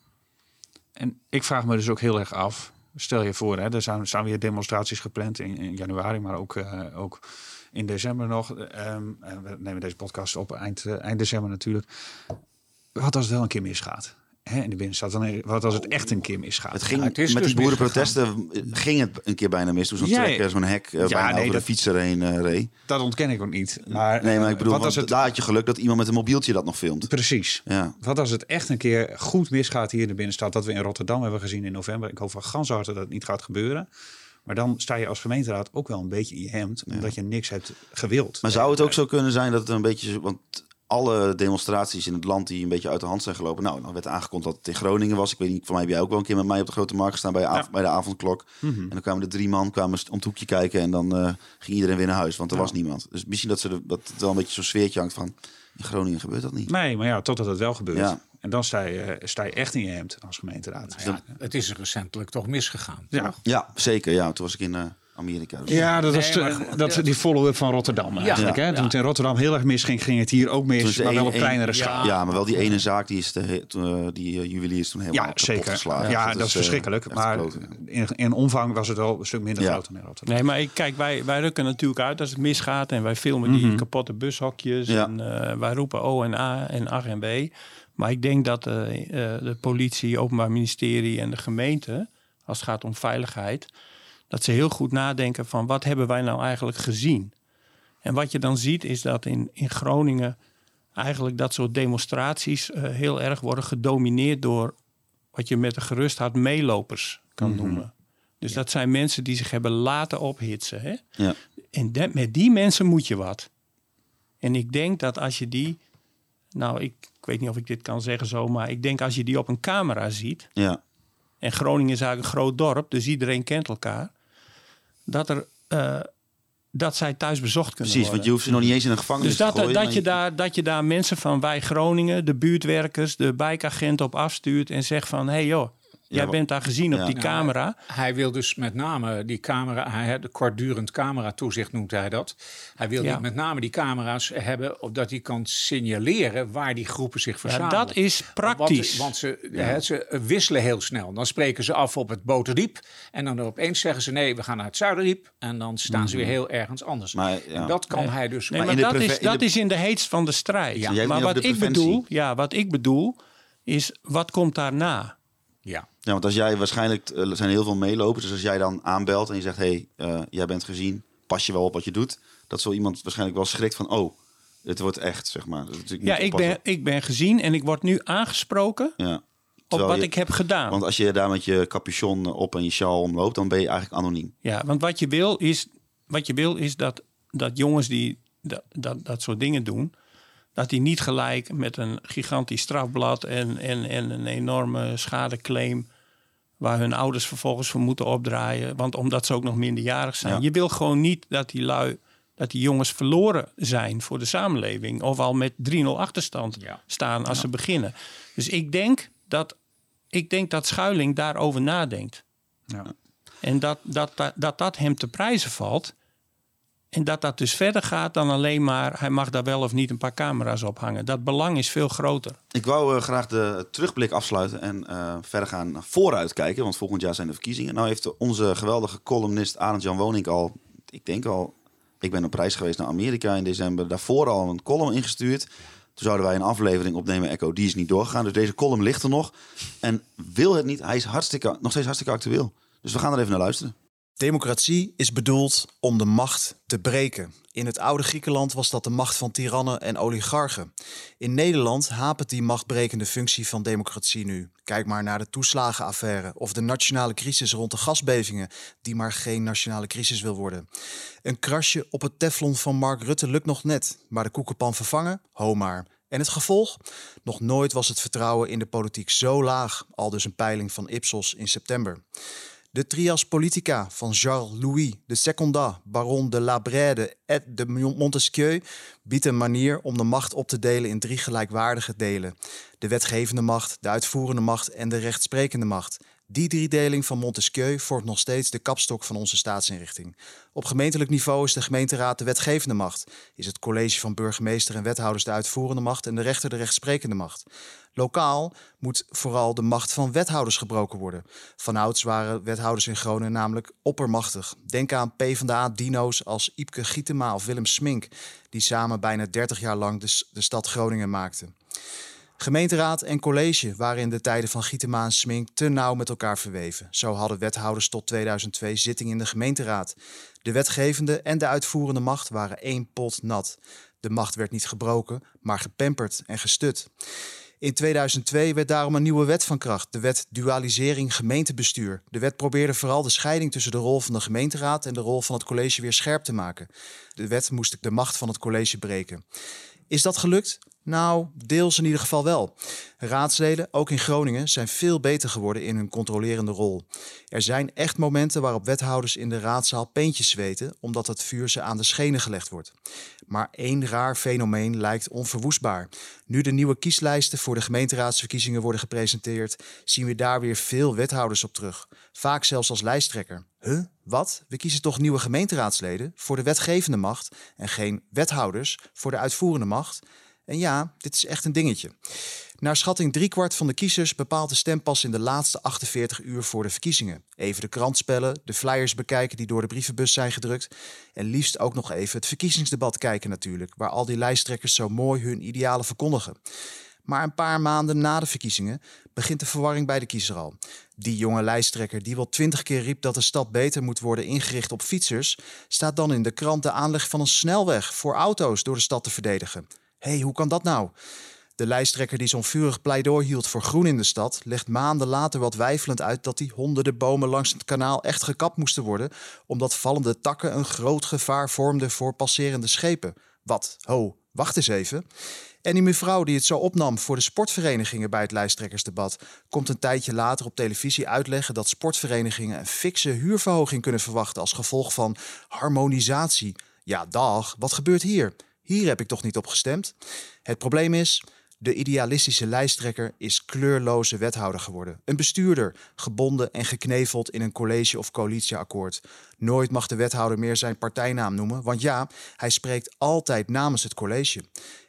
En ik vraag me dus ook heel erg af. Stel je voor, hè, er zijn, zijn weer demonstraties gepland in, in januari, maar ook, eh, ook in december nog. Ehm, eh, we nemen deze podcast op eind, eh, eind december natuurlijk. Wat als het wel een keer misgaat? Hè, in de binnenstad. Dan, wat als het echt een keer misgaat? Het ging, Ja, het is met dus die boerenprotesten ging het een keer bijna mis. Toen zo'n Ja, trekker, zo'n hek eh, bijna nee, over dat- de fietser heen eh, reed. Dat ontken ik ook niet. Maar, Nee, maar ik bedoel, wat als het, daar had je geluk dat iemand met een mobieltje dat nog filmt. precies. Ja. Wat als het echt een keer goed misgaat hier in de binnenstad? Dat we in Rotterdam hebben gezien in november. Ik hoop van ganse harte dat het niet gaat gebeuren. Maar dan sta je als gemeenteraad ook wel een beetje in je hemd. Omdat je niks hebt gewild. Maar zou het ook zo kunnen zijn dat het een beetje... Want alle demonstraties in het land die een beetje uit de hand zijn gelopen... Nou, dan werd aangekondigd dat het in Groningen was. Ik weet niet, voor mij heb jij ook wel een keer met mij op de Grote Markt gestaan... bij, bij de avondklok. Mhm. En dan kwamen de drie man kwamen om het hoekje kijken... en dan eh, ging iedereen weer naar huis, want er was niemand. Dus misschien dat, ze de, dat het wel een beetje zo'n sfeertje hangt van... in Groningen gebeurt dat niet. Nee, maar ja, totdat het wel gebeurt. Ja. En dan sta je, eh, sta je echt in je hemd als gemeenteraad. Ja, het is recentelijk toch misgegaan. Ja. Ja, zeker. Ja, toen was ik in eh, Amerika. Dus. Ja, dat Nee, was de- dat, ja. die follow-up van Rotterdam eigenlijk. Ja, hè? ja. Toen het in Rotterdam heel erg misging, ging het hier ook mis. Maar wel op kleinere ja. schaal. Ja, maar wel die ene zaak, die, is de, toen, eh, die eh, juwelier is toen helemaal Ja, kapot zeker. geslagen. Ja, dat is eh, verschrikkelijk. Maar in, in omvang was het wel een stuk minder Ja. groot dan in Rotterdam. Nee, maar ik, kijk, wij, wij rukken natuurlijk uit als het misgaat. En wij filmen die kapotte bushokjes. Ja. En eh, wij roepen O en A en ach en B. Maar ik denk dat de politie, openbaar ministerie en de gemeente... als het gaat om veiligheid... dat ze heel goed nadenken van wat hebben wij nou eigenlijk gezien. En wat je dan ziet is dat in, in Groningen... eigenlijk dat soort demonstraties eh, heel erg worden gedomineerd... door wat je met een gerust hart meelopers kan noemen. Dus dat zijn mensen die zich hebben laten ophitsen. Hè? Ja. En met die mensen moet je wat. En ik denk dat als je die. Nou, ik, ik weet niet of ik dit kan zeggen zo, maar ik denk als je die op een camera ziet. Ja. En Groningen is eigenlijk een groot dorp, dus iedereen kent elkaar. Dat, er, eh, dat zij thuis bezocht kunnen Precies, want je hoeft ze nog niet eens in een gevangenis Dus dat, te gooien. dat, maar je daar, dat je daar mensen van wij Groningen, de buurtwerkers, de wijkagent op afstuurt en zegt van hé hey joh, jij bent daar gezien op die Nou, camera. Hij wil dus met name die camera, hij, de kortdurend cameratoezicht noemt hij dat. Hij wil Ja. die- met name die camera's hebben, opdat hij kan signaleren waar die groepen zich Ja, verzamelen. dat is praktisch. Want, want ze, hè, ze wisselen heel snel. Dan spreken ze af op het Boterdiep. En dan opeens zeggen ze nee, we gaan naar het Zuiderdiep. En dan staan ze weer heel ergens anders. Maar, ja. En dat kan Nee. hij dus... Nee, Maar dat, preve- is, in de- dat is in de heetst van de strijd. Maar wat ik, bedoel, ja, wat ik bedoel is, wat komt daarna? Ja. Ja, want als jij waarschijnlijk eh, er zijn heel veel meelopers. Dus als jij dan aanbelt en je zegt: hé, hey, eh, jij bent gezien, pas je wel op wat je doet. Dat zo iemand waarschijnlijk wel schrikt van: oh, dit wordt echt, zeg maar. Ja, ik ben, ik ben gezien en ik word nu aangesproken Ja. op wat je- ik heb gedaan. Want als je daar met je capuchon op en je sjaal omloopt, dan ben je eigenlijk anoniem. Ja, want wat je wil is, wat je wil is dat, dat jongens die dat, dat, dat soort dingen doen, dat die niet gelijk met een gigantisch strafblad en, en, en een enorme schadeclaim, waar hun ouders vervolgens voor moeten opdraaien, want omdat ze ook nog minderjarig zijn. Ja. Je wil gewoon niet dat die lui, dat die jongens verloren zijn voor de samenleving, of al met 3-0 achterstand Ja. staan als ze beginnen. Dus ik denk dat, ik denk dat Schuiling daarover nadenkt. Ja. En dat dat, dat, dat dat hem te prijzen valt. En dat dat dus verder gaat dan alleen maar... hij mag daar wel of niet een paar camera's ophangen. Dat belang is veel groter. Ik wou eh, graag de terugblik afsluiten en eh, verder gaan vooruit kijken. Want volgend jaar zijn de verkiezingen. Nou heeft onze geweldige columnist Arend-Jan Woning al, ik denk al... Ik ben op reis geweest naar Amerika in december. Daarvoor al een column ingestuurd. Toen zouden wij een aflevering opnemen, Echo. Die is niet doorgegaan. Dus deze column ligt er nog. En wil het niet, hij is hartstikke, nog steeds hartstikke actueel. Dus we gaan er even naar luisteren. Democratie is bedoeld om de macht te breken. In het oude Griekenland was dat de macht van tirannen en oligarchen. In Nederland hapert die machtbrekende functie van democratie nu. Kijk maar naar de toeslagenaffaire of de nationale crisis rond de gasbevingen, die maar geen nationale crisis wil worden. Een krasje op het teflon van Mark Rutte lukt nog net, maar de koekenpan vervangen? Ho maar. En het gevolg? Nog nooit was het vertrouwen in de politiek zo laag, al dus een peiling van Ipsos in september. De trias politica van Charles Louis de Secondat, baron de La Brède et de Montesquieu biedt een manier om de macht op te delen in drie gelijkwaardige delen. De wetgevende macht, de uitvoerende macht en de rechtsprekende macht. Die driedeling van Montesquieu vormt nog steeds de kapstok van onze staatsinrichting. Op gemeentelijk niveau is de gemeenteraad de wetgevende macht. Is het college van burgemeester en wethouders de uitvoerende macht en de rechter de rechtsprekende macht. Lokaal moet vooral de macht van wethouders gebroken worden. Vanouds waren wethouders in Groningen namelijk oppermachtig. Denk aan PvdA-dino's als Iepke Gietema of Willem Smink... die samen bijna 30 jaar lang de, stad Groningen maakten. Gemeenteraad en college waren in de tijden van Gietema en Smink te nauw met elkaar verweven. Zo hadden wethouders tot 2002 zitting in de gemeenteraad. De wetgevende en de uitvoerende macht waren één pot nat. De macht werd niet gebroken, maar gepamperd en gestut. In 2002 werd daarom een nieuwe wet van kracht, de wet Dualisering Gemeentebestuur. De wet probeerde vooral de scheiding tussen de rol van de gemeenteraad en de rol van het college weer scherp te maken. De wet moest de macht van het college breken. Is dat gelukt? Nou, deels in ieder geval wel. Raadsleden, ook in Groningen, zijn veel beter geworden in hun controlerende rol. Er zijn echt momenten waarop wethouders in de raadzaal peentjes zweten, omdat het vuur ze aan de schenen gelegd wordt. Maar één raar fenomeen lijkt onverwoestbaar. Nu de nieuwe kieslijsten voor de gemeenteraadsverkiezingen worden gepresenteerd, zien we daar weer veel wethouders op terug. Vaak zelfs als lijsttrekker. Huh? Wat? We kiezen toch nieuwe gemeenteraadsleden voor de wetgevende macht en geen wethouders voor de uitvoerende macht? En ja, dit is echt een dingetje. Naar schatting driekwart van de kiezers bepaalt de stempas in de laatste 48 uur voor de verkiezingen. Even de krant spellen, de flyers bekijken die door de brievenbus zijn gedrukt. En liefst ook nog even het verkiezingsdebat kijken natuurlijk, waar al die lijsttrekkers zo mooi hun idealen verkondigen. Maar een paar maanden na de verkiezingen begint de verwarring bij de kiezer al. Die jonge lijsttrekker die wel twintig keer riep dat de stad beter moet worden ingericht op fietsers, staat dan in de krant de aanleg van een snelweg voor auto's door de stad te verdedigen. Hé, hey, hoe kan dat nou? De lijsttrekker die zo'n vurig pleidooi hield voor groen in de stad, legt maanden later wat weifelend uit dat die honderden bomen langs het kanaal echt gekapt moesten worden, omdat vallende takken een groot gevaar vormden voor passerende schepen. Wat? Ho, wacht eens even. En die mevrouw die het zo opnam voor de sportverenigingen bij het lijsttrekkersdebat, komt een tijdje later op televisie uitleggen dat sportverenigingen een fikse huurverhoging kunnen verwachten als gevolg van harmonisatie. Ja, dag, wat gebeurt hier? Hier heb ik toch niet op gestemd? Het probleem is, de idealistische lijsttrekker is kleurloze wethouder geworden. Een bestuurder, gebonden en gekneveld in een college- of coalitieakkoord. Nooit mag de wethouder meer zijn partijnaam noemen, want ja, hij spreekt altijd namens het college.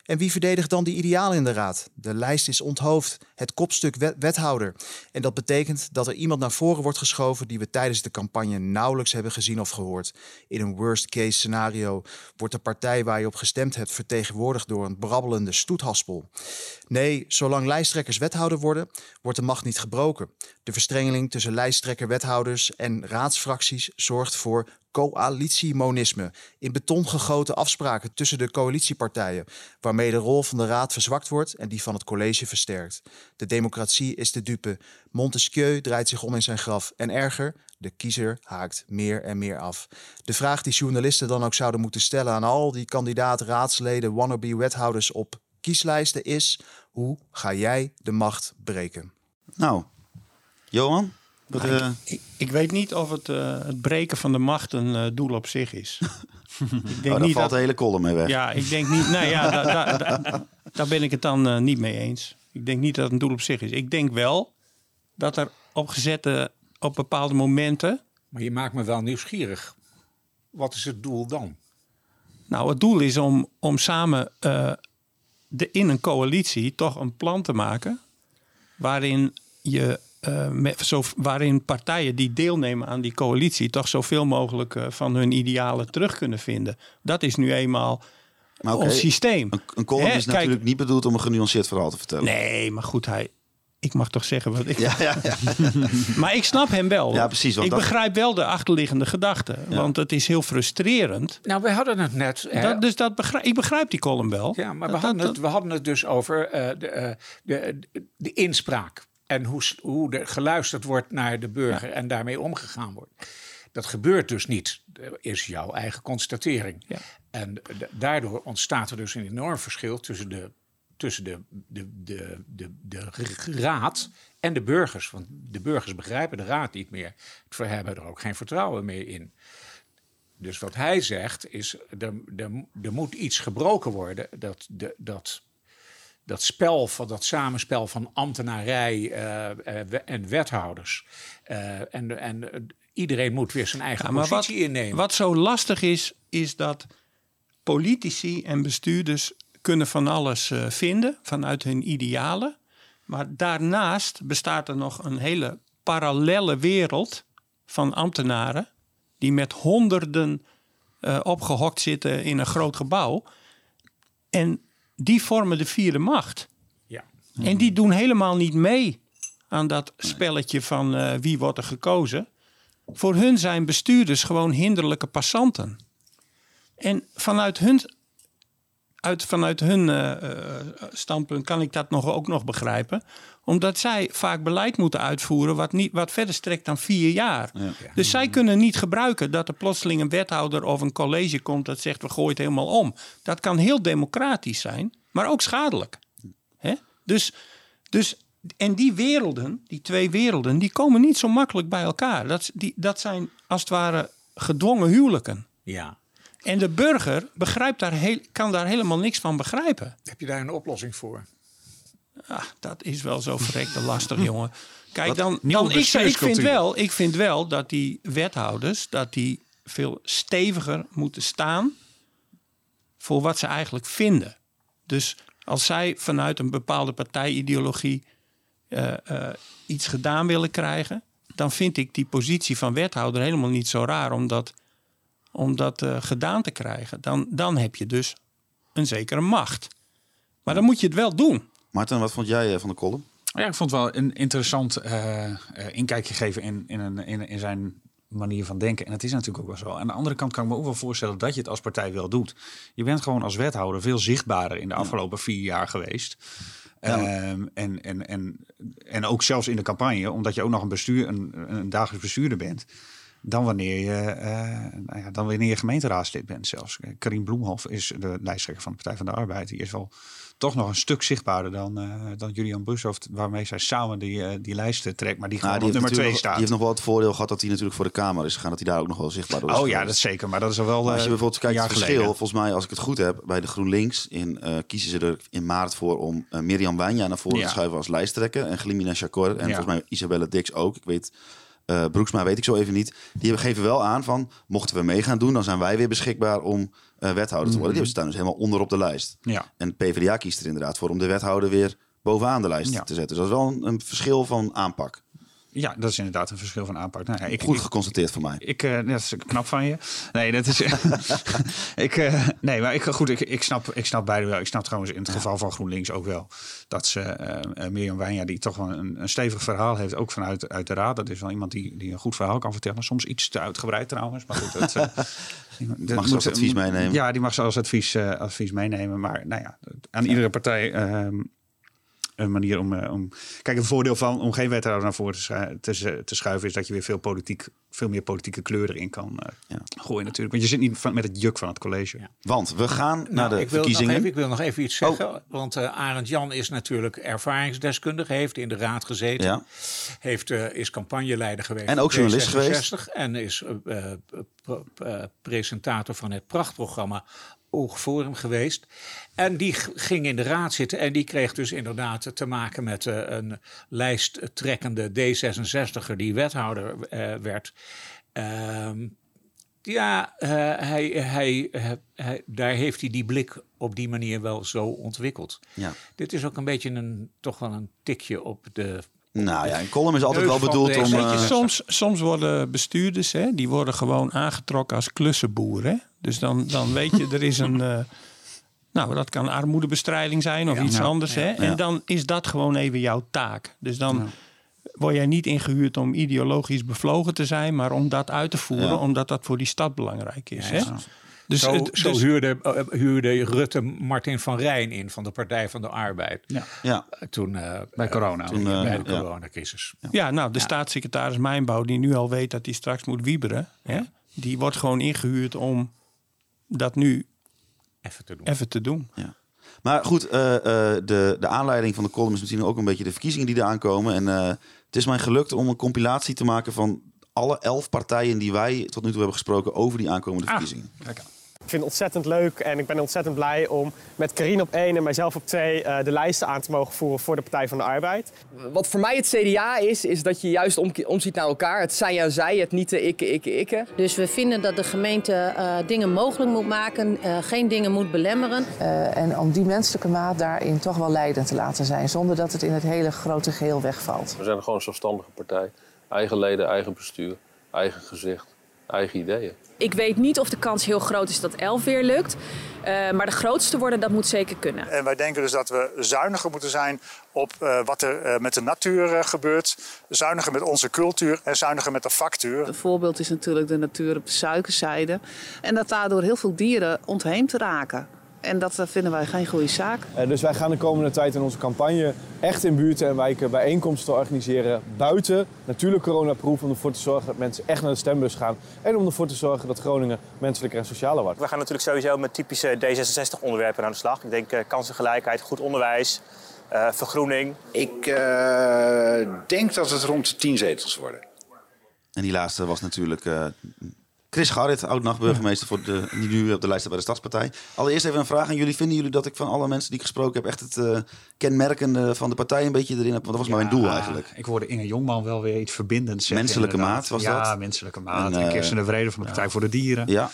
En wie verdedigt dan die idealen in de raad? De lijst is onthoofd, het kopstuk wet wethouder. En dat betekent dat er iemand naar voren wordt geschoven die we tijdens de campagne nauwelijks hebben gezien of gehoord. In een worst case scenario wordt de partij waar je op gestemd hebt vertegenwoordigd door een brabbelende stoethaspel. Nee, zolang lijsttrekkers wethouder worden, wordt de macht niet gebroken. De verstrengeling tussen lijsttrekker-wethouders en raadsfracties zorgt voor coalitiemonisme. In beton gegoten afspraken tussen de coalitiepartijen, waarmee de rol van de raad verzwakt wordt en die van het college versterkt. De democratie is de dupe. Montesquieu draait zich om in zijn graf. En erger, de kiezer haakt meer en meer af. De vraag die journalisten dan ook zouden moeten stellen aan al die kandidaat-raadsleden, wannabe-wethouders op kieslijsten is: hoe ga jij de macht breken? Nou, Johan? Wat, eh, ik, ik, weet niet of het, eh, het breken van de macht een eh, doel op zich is. ik oh, daar valt de hele column mee weg. Ja, ik denk niet. Nou ja, da- da- da- daar ben ik het dan niet mee eens. Ik denk niet dat het een doel op zich is. Ik denk wel dat er op gezette op bepaalde momenten. Maar je maakt me wel nieuwsgierig. Wat is het doel dan? Nou, het doel is om, om samen eh, de, in een coalitie toch een plan te maken. waarin je. Eh, met, zo, waarin partijen die deelnemen aan die coalitie toch zoveel mogelijk eh, van hun idealen terug kunnen vinden. Dat is nu eenmaal Maar ons systeem. Een, een column Hè, is kijk- natuurlijk niet bedoeld om een genuanceerd verhaal te vertellen. Nee, maar goed, hij. Ik mag toch zeggen wat ik. Ja, ja, ja. maar ik snap hem wel. Ja, precies, Ik dat- begrijp wel de achterliggende gedachte. Want het is heel frustrerend. Nou, we hadden het net. hè, Dat, dus dat begrijp, ik begrijp die column wel. Ja, maar we Dat- hadden, dat- het, we hadden het dus over de, eh, de, de, de inspraak. En hoe, hoe er geluisterd wordt naar de burger en daarmee omgegaan wordt. Dat gebeurt dus niet, eh, is jouw eigen constatering. En d- daardoor ontstaat er dus een enorm verschil tussen de, tussen de, de, de, de, de raad en de burgers. Want de burgers begrijpen de raad niet meer. Ze hebben er ook geen vertrouwen meer in. Dus wat hij zegt is, er, er, er moet iets gebroken worden. Dat, de, dat, dat spel van dat samenspel van ambtenarij eh, eh, en wethouders. Eh, en, en iedereen moet weer zijn eigen Ja, maar wat, positie innemen. wat zo lastig is, is dat politici en bestuurders kunnen van alles eh, vinden vanuit hun idealen. Maar daarnaast bestaat er nog een hele parallelle wereld van ambtenaren die met honderden eh, opgehokt zitten in een groot gebouw. En die vormen de vierde macht. Ja. En die doen helemaal niet mee aan dat spelletje van eh, wie wordt er gekozen. Voor hun zijn bestuurders gewoon hinderlijke passanten. En vanuit hun, uit, vanuit hun eh, eh, standpunt kan ik dat nog, ook nog begrijpen. Omdat zij vaak beleid moeten uitvoeren wat, niet, wat verder strekt dan vier jaar. Dus zij kunnen niet gebruiken dat er plotseling een wethouder of een college komt dat zegt we gooien het helemaal om. Dat kan heel democratisch zijn, maar ook schadelijk. Hè? Dus, dus, en die werelden, die twee werelden, die komen niet zo makkelijk bij elkaar. Dat, die, dat zijn als het ware gedwongen huwelijken. Ja. En de burger begrijpt daar heel, kan daar helemaal niks van begrijpen. Heb je daar een oplossing voor? Ah, dat is wel zo verrekte lastig, jongen. Kijk, Wat? dan, dan ik, vind wel, ik vind wel dat die wethouders dat die veel steviger moeten staan voor wat ze eigenlijk vinden. Dus als zij vanuit een bepaalde partijideologie eh, eh, iets gedaan willen krijgen, dan vind ik die positie van wethouder helemaal niet zo raar om dat, om dat eh, gedaan te krijgen. Dan, dan heb je dus een zekere macht. Maar dan moet je het wel doen. Maarten, wat vond jij eh, van de column? Ja, ik vond het wel een interessant eh, inkijkje geven in, in, een, in, in zijn manier van denken. En het is natuurlijk ook wel zo. Aan de andere kant kan ik me ook wel voorstellen dat je het als partij wel doet. Je bent gewoon als wethouder veel zichtbaarder in de afgelopen vier jaar geweest. Ehm, en, en, en, en ook zelfs in de campagne, omdat je ook nog een, bestuur, een, een dagelijks bestuurder bent. Dan wanneer, je, nou ja, dan wanneer je gemeenteraadslid bent zelfs. Karin Bloemhof is de lijsttrekker van de Partij van de Arbeid. Die is wel toch nog een stuk zichtbaarder dan, eh, dan Julian Bushoft. Waarmee zij samen die, eh, die lijst trekt. Maar die gewoon Nou, die op nummer natuurlijk twee wel- staat. Die heeft nog wel het voordeel gehad dat hij natuurlijk voor de Kamer is gegaan. Dat hij daar ook nog wel zichtbaar door is Oh ja, dat is zeker. Maar dat is al wel Maar als je eh, bijvoorbeeld kijkt een het verschil, geleden. volgens mij als ik het goed heb, bij de GroenLinks in, kiezen ze er in maart voor om Mirjam Wijnja naar voren Ja. te schuiven als lijsttrekker. En Glimina Chakor en Ja. volgens mij Isabelle Dix ook. Ik weet, eh Broeksma weet ik zo even niet. Die geven wel aan van, mochten we mee gaan doen, dan zijn wij weer beschikbaar om eh, wethouder te worden. Die Mhm. staan dus helemaal onder op de lijst. Ja. En PvdA kiest er inderdaad voor om de wethouder weer bovenaan de lijst Ja. te zetten. Dus dat is wel een, een verschil van aanpak. Ja, dat is inderdaad een verschil van aanpak. Nou, ja, ik, Goed geconstateerd voor mij. Ik, eh, dat is knap van je. Nee, dat is. ik, eh, nee, maar ik, goed, ik, ik, snap, ik snap beide wel. Ik snap trouwens in het geval van GroenLinks ook wel dat ze eh, Mirjam Wijnja, die toch wel een, een stevig verhaal heeft, ook vanuit uit de raad. Dat is wel iemand die, die een goed verhaal kan vertellen. Soms iets te uitgebreid trouwens. Maar goed, dat, dat Mag ze als advies meenemen. Ja, die mag ze als advies, advies meenemen. Maar nou ja, aan iedere partij. ehm, een manier om, eh, om. Kijk, een voordeel van om geen wethouder naar voren te, schu- te, schuiven is dat je weer veel, politiek, veel meer politieke kleur erin kan eh, gooien, natuurlijk. Want je zit niet van, met het juk van het college. Want we gaan naar Nou, de ik wil nog verkiezingen. even- ik wil nog even iets zeggen. Want eh Arend Jan is natuurlijk ervaringsdeskundige. Heeft in de raad gezeten. Ja. Heeft, eh, is campagneleider geweest. En ook journalist D66 geweest. En is eh, eh, eh, presentator van het prachtprogramma Oog Forum geweest. En die ging in de raad zitten. En die kreeg dus inderdaad te maken met eh, een lijsttrekkende D66er die wethouder eh, werd. Ehm, ja, eh, hij, hij, hij, daar heeft hij die blik op die manier wel zo ontwikkeld. Ja. Dit is ook een beetje een, toch wel een tikje op de. Nou ja, een column is altijd wel bedoeld om... Weet je, eh, Soms, soms worden bestuurders, hè, die worden gewoon aangetrokken als klussenboer. Hè? Dus dan, dan weet je, er is een... eh, nou, dat kan armoedebestrijding zijn of Ja. iets anders. Hè? Ja. En dan is dat gewoon even jouw taak. Dus dan word jij niet ingehuurd om ideologisch bevlogen te zijn... maar om dat uit te voeren, omdat dat voor die stad belangrijk is. Hè? Dus, zo het- zo dus- huurde, eh, huurde Rutte Martin van Rijn in van de Partij van de Arbeid. Ja. Ja. Toen, eh, Bij corona. Toen, eh, bij de ja. coronacrisis. Ja, nou, de staatssecretaris Mijnbouw, die nu al weet dat hij straks moet wieberen, hè, die wordt gewoon ingehuurd om dat nu even te doen. Even te doen. Ja. Maar goed, eh, eh, de, de aanleiding van de column is misschien ook een beetje de verkiezingen die eraan komen. En eh, het is mij gelukt om een compilatie te maken van alle elf partijen die wij tot nu toe hebben gesproken over die aankomende verkiezingen. Ik vind het ontzettend leuk en ik ben ontzettend blij om met Karine op één en mijzelf op twee eh, de lijsten aan te mogen voeren voor de Partij van de Arbeid. Wat voor mij het CDA is, is dat je juist om, omziet naar elkaar. Het zij en zij, het niet de ikke, ikke, ikke. Dus we vinden dat de gemeente eh, dingen mogelijk moet maken, eh, geen dingen moet belemmeren. Eh, en om die menselijke maat daarin toch wel leidend te laten zijn, zonder dat het in het hele grote geheel wegvalt. We zijn gewoon een zelfstandige partij. Eigen leden, eigen bestuur, eigen gezicht. Eigen ideeën. Ik weet niet of de kans heel groot is dat 11 weer lukt. Uh, maar de grootste worden, dat moet zeker kunnen. En wij denken dus dat we zuiniger moeten zijn op uh, wat er uh, met de natuur gebeurt. Zuiniger met onze cultuur en zuiniger met de factuur. Een voorbeeld is natuurlijk de natuur op de suikerzijde. En dat daardoor heel veel dieren ontheemd raken. En dat vinden wij geen goede zaak. Uh, dus wij gaan de komende tijd in onze campagne echt in buurten en wijken bijeenkomsten organiseren. Buiten, natuurlijk coronaproof, om ervoor te zorgen dat mensen echt naar de stembus gaan. En om ervoor te zorgen dat Groningen menselijker en socialer wordt. We gaan natuurlijk sowieso met typische D66-onderwerpen aan de slag. Ik denk uh, kansengelijkheid, goed onderwijs, uh, vergroening. Ik denk dat het rond 10 zetels worden. En die laatste was natuurlijk Chris Garrit, oud-nachtburgemeester, voor de, die nu op de lijst staat bij de Stadspartij. Allereerst even een vraag aan jullie. Vinden jullie dat ik van alle mensen die ik gesproken heb... echt het uh, kenmerkende van de partij een beetje erin heb? Want dat was ja, mijn doel eigenlijk. Ik hoorde Inge Jongman wel weer iets verbindends zeggen. Menselijke maat was ja, dat? Ja, menselijke maat. En, uh, en Kirsten de Vrede van de Partij voor de Dieren. Ja.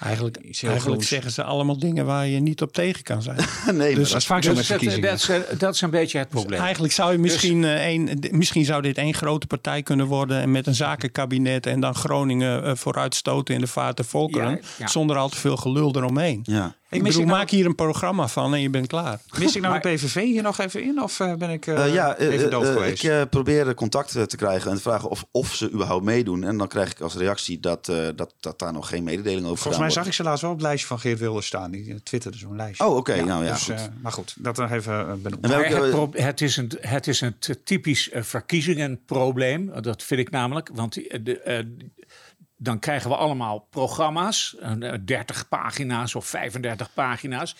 Eigenlijk, eigenlijk zeggen ze allemaal dingen waar je niet op tegen kan zijn. nee, dus, dat is vaak zo met verkiezingen. Dat, dat, dat, is een beetje het probleem. Dus eigenlijk zou je misschien, dus, een, misschien zou dit één grote partij kunnen worden... en met een zakenkabinet en dan Groningen uh, vooruitstoten in de vaart der volkeren... Ja, ja. zonder al te veel gelul eromheen. Ja. Ik bedoel, nou... maak hier een programma van en je bent klaar. Mis ik nou maar... de PVV hier nog even in of uh, ben ik uh, uh, ja, even dood geweest? Ik probeer contact te krijgen en te vragen of, of ze überhaupt meedoen. En dan krijg ik als reactie dat, dat, dat daar nog geen mededeling over Volgens mij zag ik ze laatst wel op het lijstje van Geert Wilders staan. Die twitterde zo'n lijstje. Oh, oké. Ja, nou ja, dus, goed. maar goed, dat er even benoemd. Maar het, het, is een, het is een typisch verkiezingenprobleem. Dat vind ik namelijk. Want de, dan krijgen we allemaal programma's, 30 pagina's of 35 pagina's.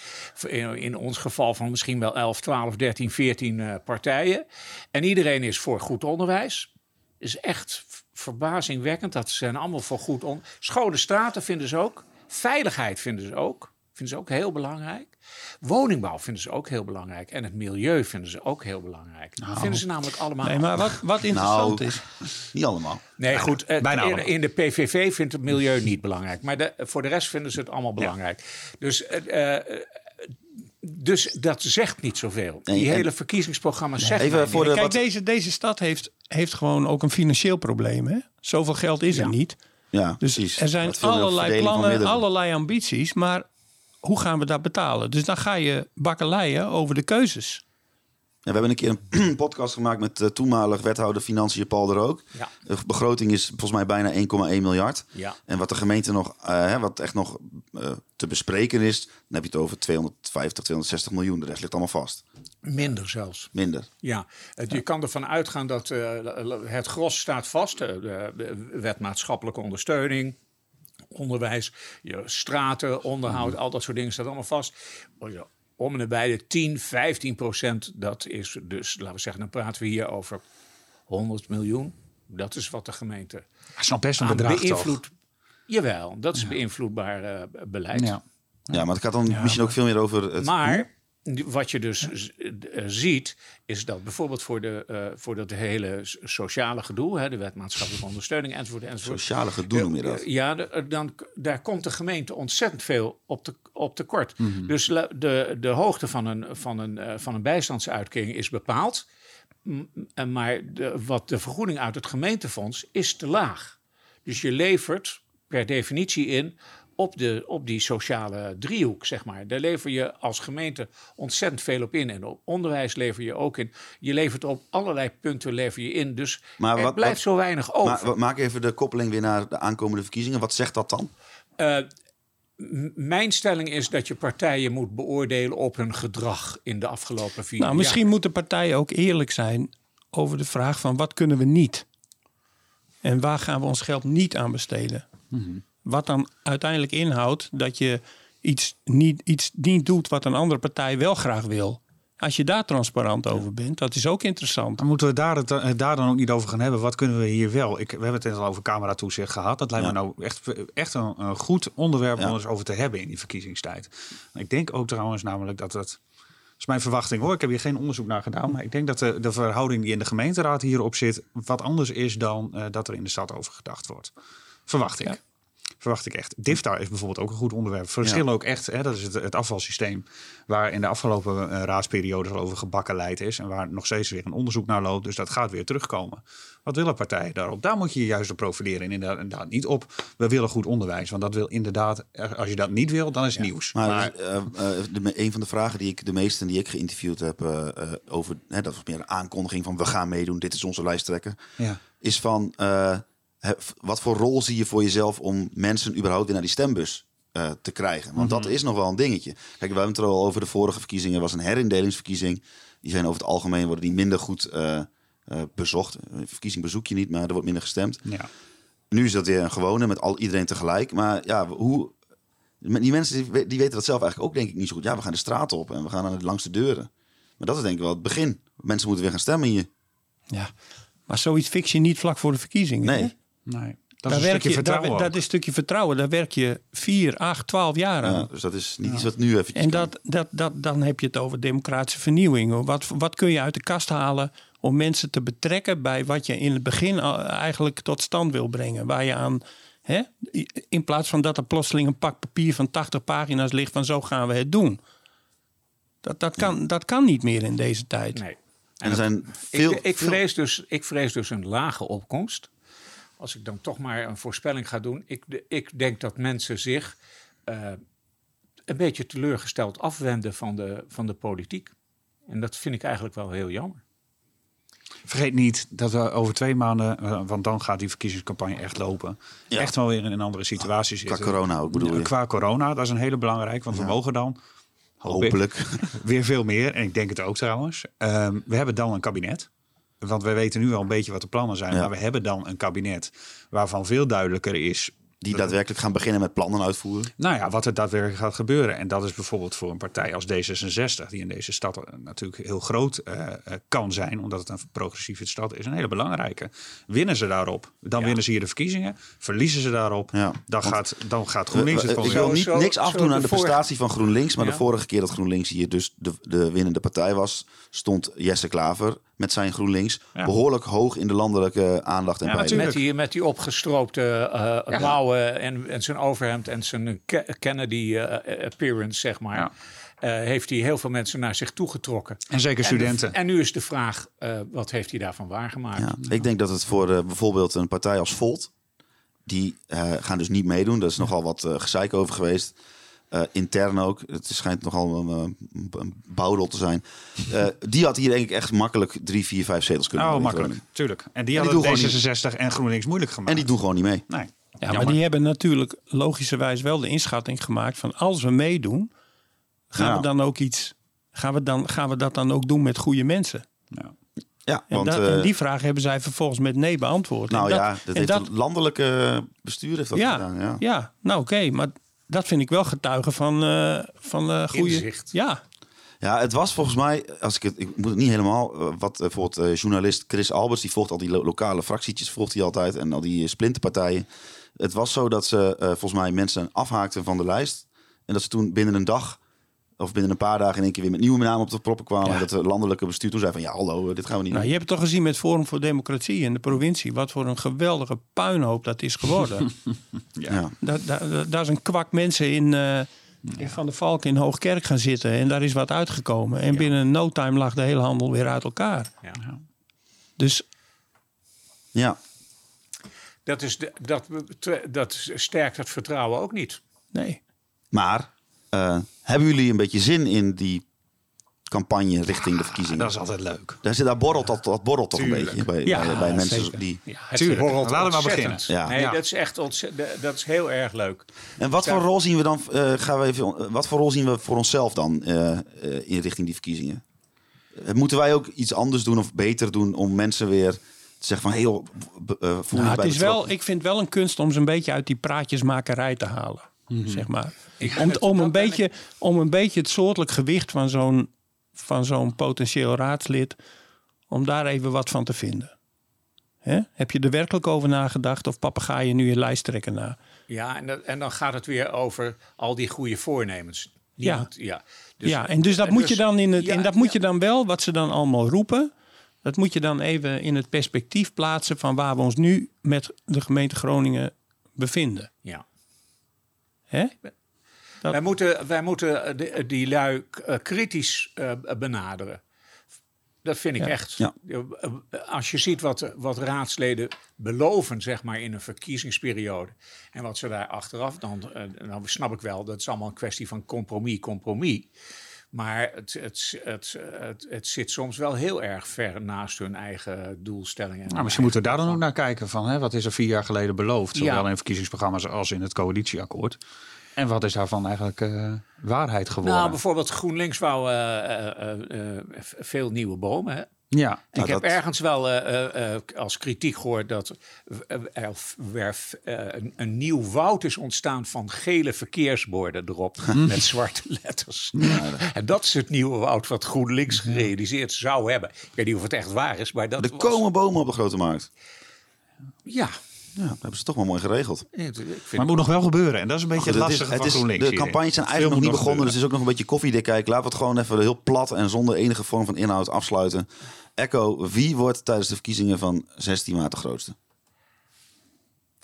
In ons geval van misschien wel 11, 12, 13, 14 partijen. En iedereen is voor goed onderwijs. Is echt verbazingwekkend. Dat zijn allemaal voor goed onderwijs. Schone straten vinden ze ook. Veiligheid vinden ze ook. Vinden ze ook heel belangrijk. Woningbouw vinden ze ook heel belangrijk. En het milieu vinden ze ook heel belangrijk. Nou, vinden ze namelijk allemaal. Nee, maar wat, wat interessant nou, is. Niet allemaal. Nee, bijna, goed. Het, bijna in, in, de PVV vindt het milieu niet belangrijk. Maar de, voor de rest vinden ze het allemaal belangrijk. Ja. Dus. Uh, dus dat zegt niet zoveel. Nee, Die hele verkiezingsprogramma's zeggen. Even voor de, Kijk, wat... deze, deze stad heeft, heeft gewoon ook een financieel probleem. Hè? Zoveel geld is ja. er niet. Ja, dus precies. er zijn allerlei plannen, allerlei ambities. Maar hoe gaan we dat betalen? Dus dan ga je bakkeleien over de keuzes. Ja, we hebben een keer een podcast gemaakt met uh, toenmalig wethouder Financiën Paul de Rook. Ja. De begroting is volgens mij bijna 1,1 miljard. Ja. En wat de gemeente nog, uh, wat echt nog uh, te bespreken is, dan heb je het over 250, 260 miljoen. De rest ligt allemaal vast. Minder zelfs. Minder. Ja, het, je kan ervan uitgaan dat het gros staat vast. de wet maatschappelijke ondersteuning, onderwijs, je straten, onderhoud, al dat soort dingen staat allemaal vast. Om en nabij de 10, 15 procent, dat is dus, laten we zeggen, dan praten we hier over 100 miljoen. Dat is wat de gemeente. Dat is nog best een bedrag beïnvloed. Toch? Jawel, dat is ja. beïnvloedbaar uh, beleid. Ja. ja, maar het gaat dan ja, misschien ook veel meer over het. Maar wat je dus ja. ziet, is dat bijvoorbeeld voor, de, uh, voor dat hele sociale gedoe, hè, de wet maatschappelijke ondersteuning enzovoort. enzovoort sociale gedoe noem je dat? Ja, de, dan, daar komt de gemeente ontzettend veel op, te, op tekort. Mm -hmm. Dus de, de hoogte van een, van, een, van een bijstandsuitkering is bepaald. Maar de, wat de vergoeding uit het gemeentefonds is te laag. Dus je levert per definitie in op, de, op die sociale driehoek, zeg maar. Daar lever je als gemeente ontzettend veel op in. En op onderwijs lever je ook in. Je levert op allerlei punten lever je in. Dus maar er wat, blijft wat, zo weinig over. Maar maak even de koppeling weer naar de aankomende verkiezingen. Wat zegt dat dan? Uh, mijn stelling is dat je partijen moet beoordelen op hun gedrag in de afgelopen vier jaar. Nou, misschien moeten partijen ook eerlijk zijn over de vraag van wat kunnen we niet? En waar gaan we ons geld niet aan besteden? Mm -hmm. Wat dan uiteindelijk inhoudt dat je iets niet, iets niet doet wat een andere partij wel graag wil. Als je daar transparant over bent, dat is ook interessant. Dan moeten we daar, het, daar dan ook niet over gaan hebben. Wat kunnen we hier wel? Ik, we hebben het net al over cameratoezicht gehad. Dat lijkt ja. me nou echt, echt een, een goed onderwerp ja. om eens over te hebben in die verkiezingstijd. Ik denk ook trouwens namelijk dat het... Dat is mijn verwachting hoor. Ik heb hier geen onderzoek naar gedaan. Maar ik denk dat de, de verhouding die in de gemeenteraad hierop zit... wat anders is dan uh, dat er in de stad over gedacht wordt. Verwacht ik. Ja. Verwacht ik echt. DIFTA is bijvoorbeeld ook een goed onderwerp. Verschillen Ja. ook echt. Hè, dat is het, het afvalsysteem waar in de afgelopen eh, raadsperiode al over gebakken is. En waar nog steeds weer een onderzoek naar loopt. Dus dat gaat weer terugkomen. Wat willen partijen daarop? Daar moet je je juist op profileren. En inderdaad, inderdaad niet op, we willen goed onderwijs. Want dat wil inderdaad, als je dat niet wil, dan is het nieuws. Maar, eh, eh, de, een van de vragen die ik, de meesten die ik geïnterviewd heb over, hè, dat was meer een aankondiging van we gaan meedoen, dit is onze lijsttrekker, Ja. is van wat voor rol zie je voor jezelf om mensen überhaupt weer naar die stembus eh, te krijgen? Want dat Mhm. is nog wel een dingetje. Kijk, we hebben het er al over de vorige verkiezingen, was een herindelingsverkiezing. Die zijn over het algemeen worden die minder goed eh, eh, bezocht. Een verkiezing bezoek je niet, maar er wordt minder gestemd. Ja. Nu is dat weer een gewone met al iedereen tegelijk. Maar ja, hoe. Die mensen die, we- die weten dat zelf eigenlijk ook denk ik niet zo goed. Ja, we gaan de straat op en we gaan aan de langs de deuren. Maar dat is denk ik wel het begin. Mensen moeten weer gaan stemmen hier. Ja. Maar zoiets fix je niet vlak voor de verkiezingen. Nee. hè? Nee. Daar Dat is een werk stukje je, vertrouwen daar- dat is een stukje vertrouwen. Daar werk je 4, 8, 12 jaar aan. Ja, dus dat is niet iets wat nu even. En dat, dat, dat, dan heb je het over democratische vernieuwing. Wat, wat kun je uit de kast halen om mensen te betrekken bij wat je in het begin eigenlijk tot stand wil brengen? Waar je aan, hè, in plaats van dat er plotseling een pak papier van 80 pagina's ligt van zo gaan we het doen. Dat, dat, kan, dat kan niet meer in deze tijd. Nee. En er zijn veel. ik, ik, vrees dus, ik vrees dus een lage opkomst. Als ik dan toch maar een voorspelling ga doen. Ik, ik denk dat mensen zich eh, een beetje teleurgesteld afwenden van de, van de politiek. En dat vind ik eigenlijk wel heel jammer. Vergeet niet dat we over twee maanden, eh, want dan gaat die verkiezingscampagne echt lopen, Ja. echt wel weer in een andere situatie Qua zitten. corona ook bedoel je? Qua corona, dat is een hele belangrijk, want we mogen dan hoop ik, Hopelijk. weer veel meer. En ik denk het ook trouwens. Ehm, we hebben dan een kabinet. Want we weten nu wel een beetje wat de plannen zijn. Ja. Maar we hebben dan een kabinet waarvan veel duidelijker is Die daadwerkelijk gaan beginnen met plannen uitvoeren. nou ja, wat er daadwerkelijk gaat gebeuren. En dat is bijvoorbeeld voor een partij als D66, die in deze stad eh, natuurlijk heel groot eh, eh, kan zijn, omdat het een progressieve stad is, een hele belangrijke. Winnen ze daarop, dan winnen ze hier de verkiezingen. Verliezen ze daarop, dan, want- gaat, dan gaat GroenLinks het gewoon ik wil niet, niks afdoen aan de vorige- prestatie van GroenLinks. Maar Ja. de vorige keer dat GroenLinks hier dus de, de winnende partij was, stond Jesse Klaver met zijn GroenLinks Ja. behoorlijk hoog in de landelijke aandacht en Ja, met, die, met die opgestroopte eh mouwen en, en zijn overhemd en zijn Ke- Kennedy eh, appearance, zeg maar. eh, heeft hij heel veel mensen naar zich toegetrokken. En zeker de- studenten. En, nu is de vraag, eh, wat heeft hij daarvan waargemaakt? Ja, ik denk dat het voor eh, bijvoorbeeld een partij als Volt, die eh, gaan dus niet meedoen. Daar is nogal wat eh gezeik over geweest. Eh, intern ook. Het schijnt nogal een, een, een bouwrol te zijn. Eh, die had hier denk ik echt makkelijk drie, vier, vijf zetels kunnen Oh, makkelijk, tuurlijk. En die En die hadden doen gewoon D66 en GroenLinks moeilijk gemaakt. En die doen gewoon niet mee. Nee. Ja, maar die hebben natuurlijk logischerwijs wel de inschatting gemaakt van als we meedoen, gaan Ja. we dan ook iets, gaan we, dan, gaan we dat dan ook doen met goede mensen? Ja, En, want dat- eh, en die vraag hebben zij vervolgens met nee beantwoord. nou En dat- ja, dat heeft dat- het landelijke bestuur heeft dat ja, gedaan. Ja. ja. nou oké, maar dat vind ik wel getuigen van, eh van eh goede... Inzicht. Ja, Ja, het was volgens mij, als ik het, ik moet het niet helemaal, wat bijvoorbeeld journalist Chris Alberts, die volgt al die lo- lokale fractietjes, volgt hij altijd en al die splinterpartijen. Het was zo dat ze eh, volgens mij mensen afhaakten van de lijst en dat ze toen binnen een dag of binnen een paar dagen in één keer weer met nieuwe namen op de proppen kwamen. En dat de landelijke bestuur toen zei van ja, hallo, eh, dit gaan we niet nou, je hebt het toch gezien met Forum voor Democratie in de provincie, wat voor een geweldige puinhoop dat is geworden. Ja. Daar, daar, daar is een kwak mensen in, eh, in Van der Valk in Hoogkerk gaan zitten. En daar is wat uitgekomen. En binnen no time lag de hele handel weer uit elkaar. Dus Ja. Dat, is de, dat, dat sterkt het vertrouwen ook niet. nee. Maar eh, hebben jullie een beetje zin in die campagne richting de verkiezingen? Dat is altijd leuk. Daar, zit, daar borrelt dat, dat borrelt toch Tuurlijk. een beetje bij, Ja, bij, bij mensen zeker. die. Ja, het Tuurlijk. borrelt Laten we maar beginnen. Ja. Nee, Ja. dat is echt dat is heel erg leuk. En wat voor rol zien we dan? eh, gaan we even, wat voor rol zien we voor onszelf dan eh, eh, in richting die verkiezingen? Moeten wij ook iets anders doen of beter doen om mensen weer zeggen van heel uh, voel je Nou, het is wel, ik vind het wel een kunst om ze een beetje uit die praatjesmakerij te halen. Zeg maar. Ik Om, om, een beetje, om een beetje het soortelijk gewicht van zo'n, van zo'n potentieel raadslid, om daar even wat van te vinden. Hè? Heb je er werkelijk over nagedacht of papegaai je nu je lijsttrekker na? Ja, en, dat- en dan gaat het weer over al die goede voornemens. Niemand, ja. ja, en dus dat moet je dan in het, ja, en dat moet je dan wel, wat ze dan allemaal roepen, dat moet je dan even in het perspectief plaatsen van waar we ons nu met de gemeente Groningen bevinden. Ja. Hè? Wij moeten, wij moeten eh, die, die lui eh, kritisch eh, benaderen. Dat vind ik Ja. echt. Ja. Als je ziet wat, wat raadsleden beloven, zeg maar, in een verkiezingsperiode. En wat ze daar achteraf, dan, eh, dan snap ik wel, dat is allemaal een kwestie van compromis, compromis. Maar het, het, het, het, het zit soms wel heel erg ver naast hun eigen doelstellingen. Nou, misschien moeten we daar dan ook naar kijken van hè, wat is er vier jaar geleden beloofd, zowel Ja. in verkiezingsprogramma's als in het coalitieakkoord. En wat is daarvan eigenlijk eh, waarheid geworden? Nou, bijvoorbeeld GroenLinks wou eh, eh, veel nieuwe bomen. Hè? Ja, Ik nou, heb dat- ergens wel eh, eh, eh, als kritiek gehoord dat er een, een nieuw woud is ontstaan van gele verkeersborden erop met zwarte letters. En dat is het nieuwe woud wat GroenLinks gerealiseerd zou hebben. Ik weet niet of het echt waar is, maar dat Er was- komen bomen op de grote markt. Ja. Ja, dat hebben ze toch wel mooi geregeld. Vind Maar het moet nog wel gebeuren. En dat is een beetje het Goed, lastige is- van is- GroenLinks De campagnes zijn eigenlijk nog niet begonnen, dus het is ook nog een beetje koffiedik kijken. Laten we het gewoon even heel plat en zonder enige vorm van inhoud afsluiten. Echo, wie wordt tijdens de verkiezingen van 16 maart de grootste?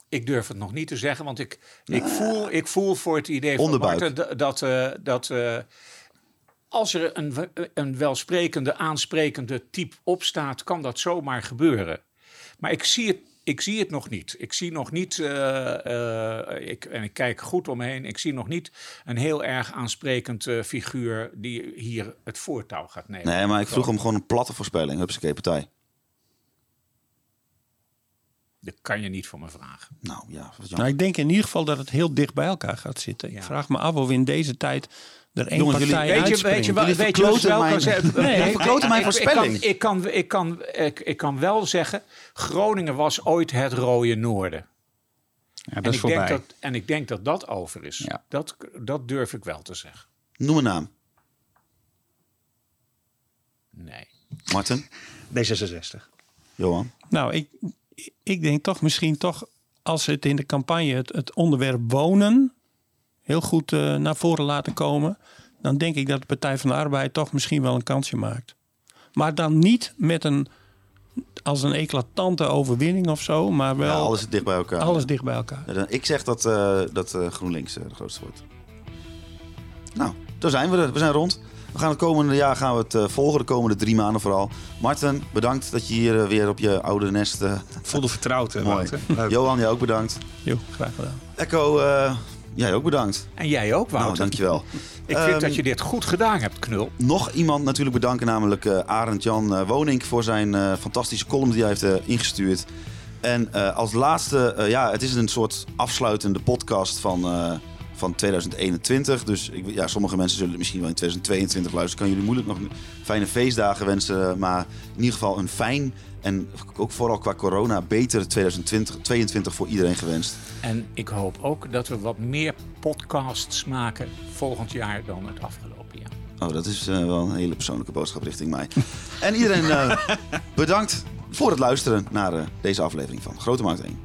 Ik durf het nog niet te zeggen, want ik, ik, voel, ik voel voor het idee van Onderbuik. Marten d- dat, eh, dat eh, als er een, een welsprekende, aansprekende type opstaat, kan dat zomaar gebeuren. Maar ik zie het, ik zie het nog niet. Ik zie nog niet, eh, eh, ik, en ik kijk goed om me heen, ik zie nog niet een heel erg aansprekend eh, figuur die hier het voortouw gaat nemen. Nee, maar ik vroeg om gewoon een platte voorspelling. Hupsakee partij. Dat kan je niet voor me vragen. Nou ja, Nou, ik denk in ieder geval dat het heel dicht bij elkaar gaat zitten. Ik vraag me af of in deze tijd er één Jongens, jullie- partij weet je- uitspringt. Weet je, wel- weet je jullie verkloten mijn voorspelling. Ik kan, ik, kan, ik, kan, ik, ik kan wel zeggen, Groningen was ooit het rode noorden. Ja, en, dat is ik denk voorbij. dat, en ik denk dat dat over is. Dat, dat durf ik wel te zeggen. Noem een naam. Nee. Martin? D66. Johan? Nou, ik, ik denk toch misschien toch, als ze het in de campagne het, het onderwerp wonen heel goed eh, naar voren laten komen, dan denk ik dat de Partij van de Arbeid toch misschien wel een kansje maakt. Maar dan niet met een als een eclatante overwinning of zo, maar wel Ja, alles dicht bij elkaar. alles dicht bij elkaar. Ja, Ik zeg dat, eh, dat eh, GroenLinks de grootste wordt. Nou, daar zijn we er. We zijn rond. We gaan het komende jaar gaan we het eh, volgen, de komende drie maanden vooral. Martin, bedankt dat je hier eh, weer op je oude nest... eh voelde vertrouwd, hè, Mooi. Johan, jij ook bedankt. Jo, graag gedaan. Echo, eh, jij ook bedankt. En jij ook, Wouter. Nou, dankjewel. Ik vind Ehm, dat je dit goed gedaan hebt, Knul. Nog iemand natuurlijk bedanken, namelijk eh Arend Jan eh, Wonink voor zijn eh, fantastische column die hij heeft ingestuurd. En eh, als laatste, ja, het is een soort afsluitende podcast van, eh, van 2021. Dus ik, ja, sommige mensen zullen het misschien wel in 2022 luisteren. Kan jullie moeilijk nog fijne feestdagen wensen. Maar in ieder geval een fijn en ook vooral qua corona beter 2022 voor iedereen gewenst. En ik hoop ook dat we wat meer podcasts maken volgend jaar dan het afgelopen jaar. Oh, dat is eh, wel een hele persoonlijke boodschap richting mij. en iedereen eh, bedankt voor het luisteren naar eh, deze aflevering van Grote Markt 1.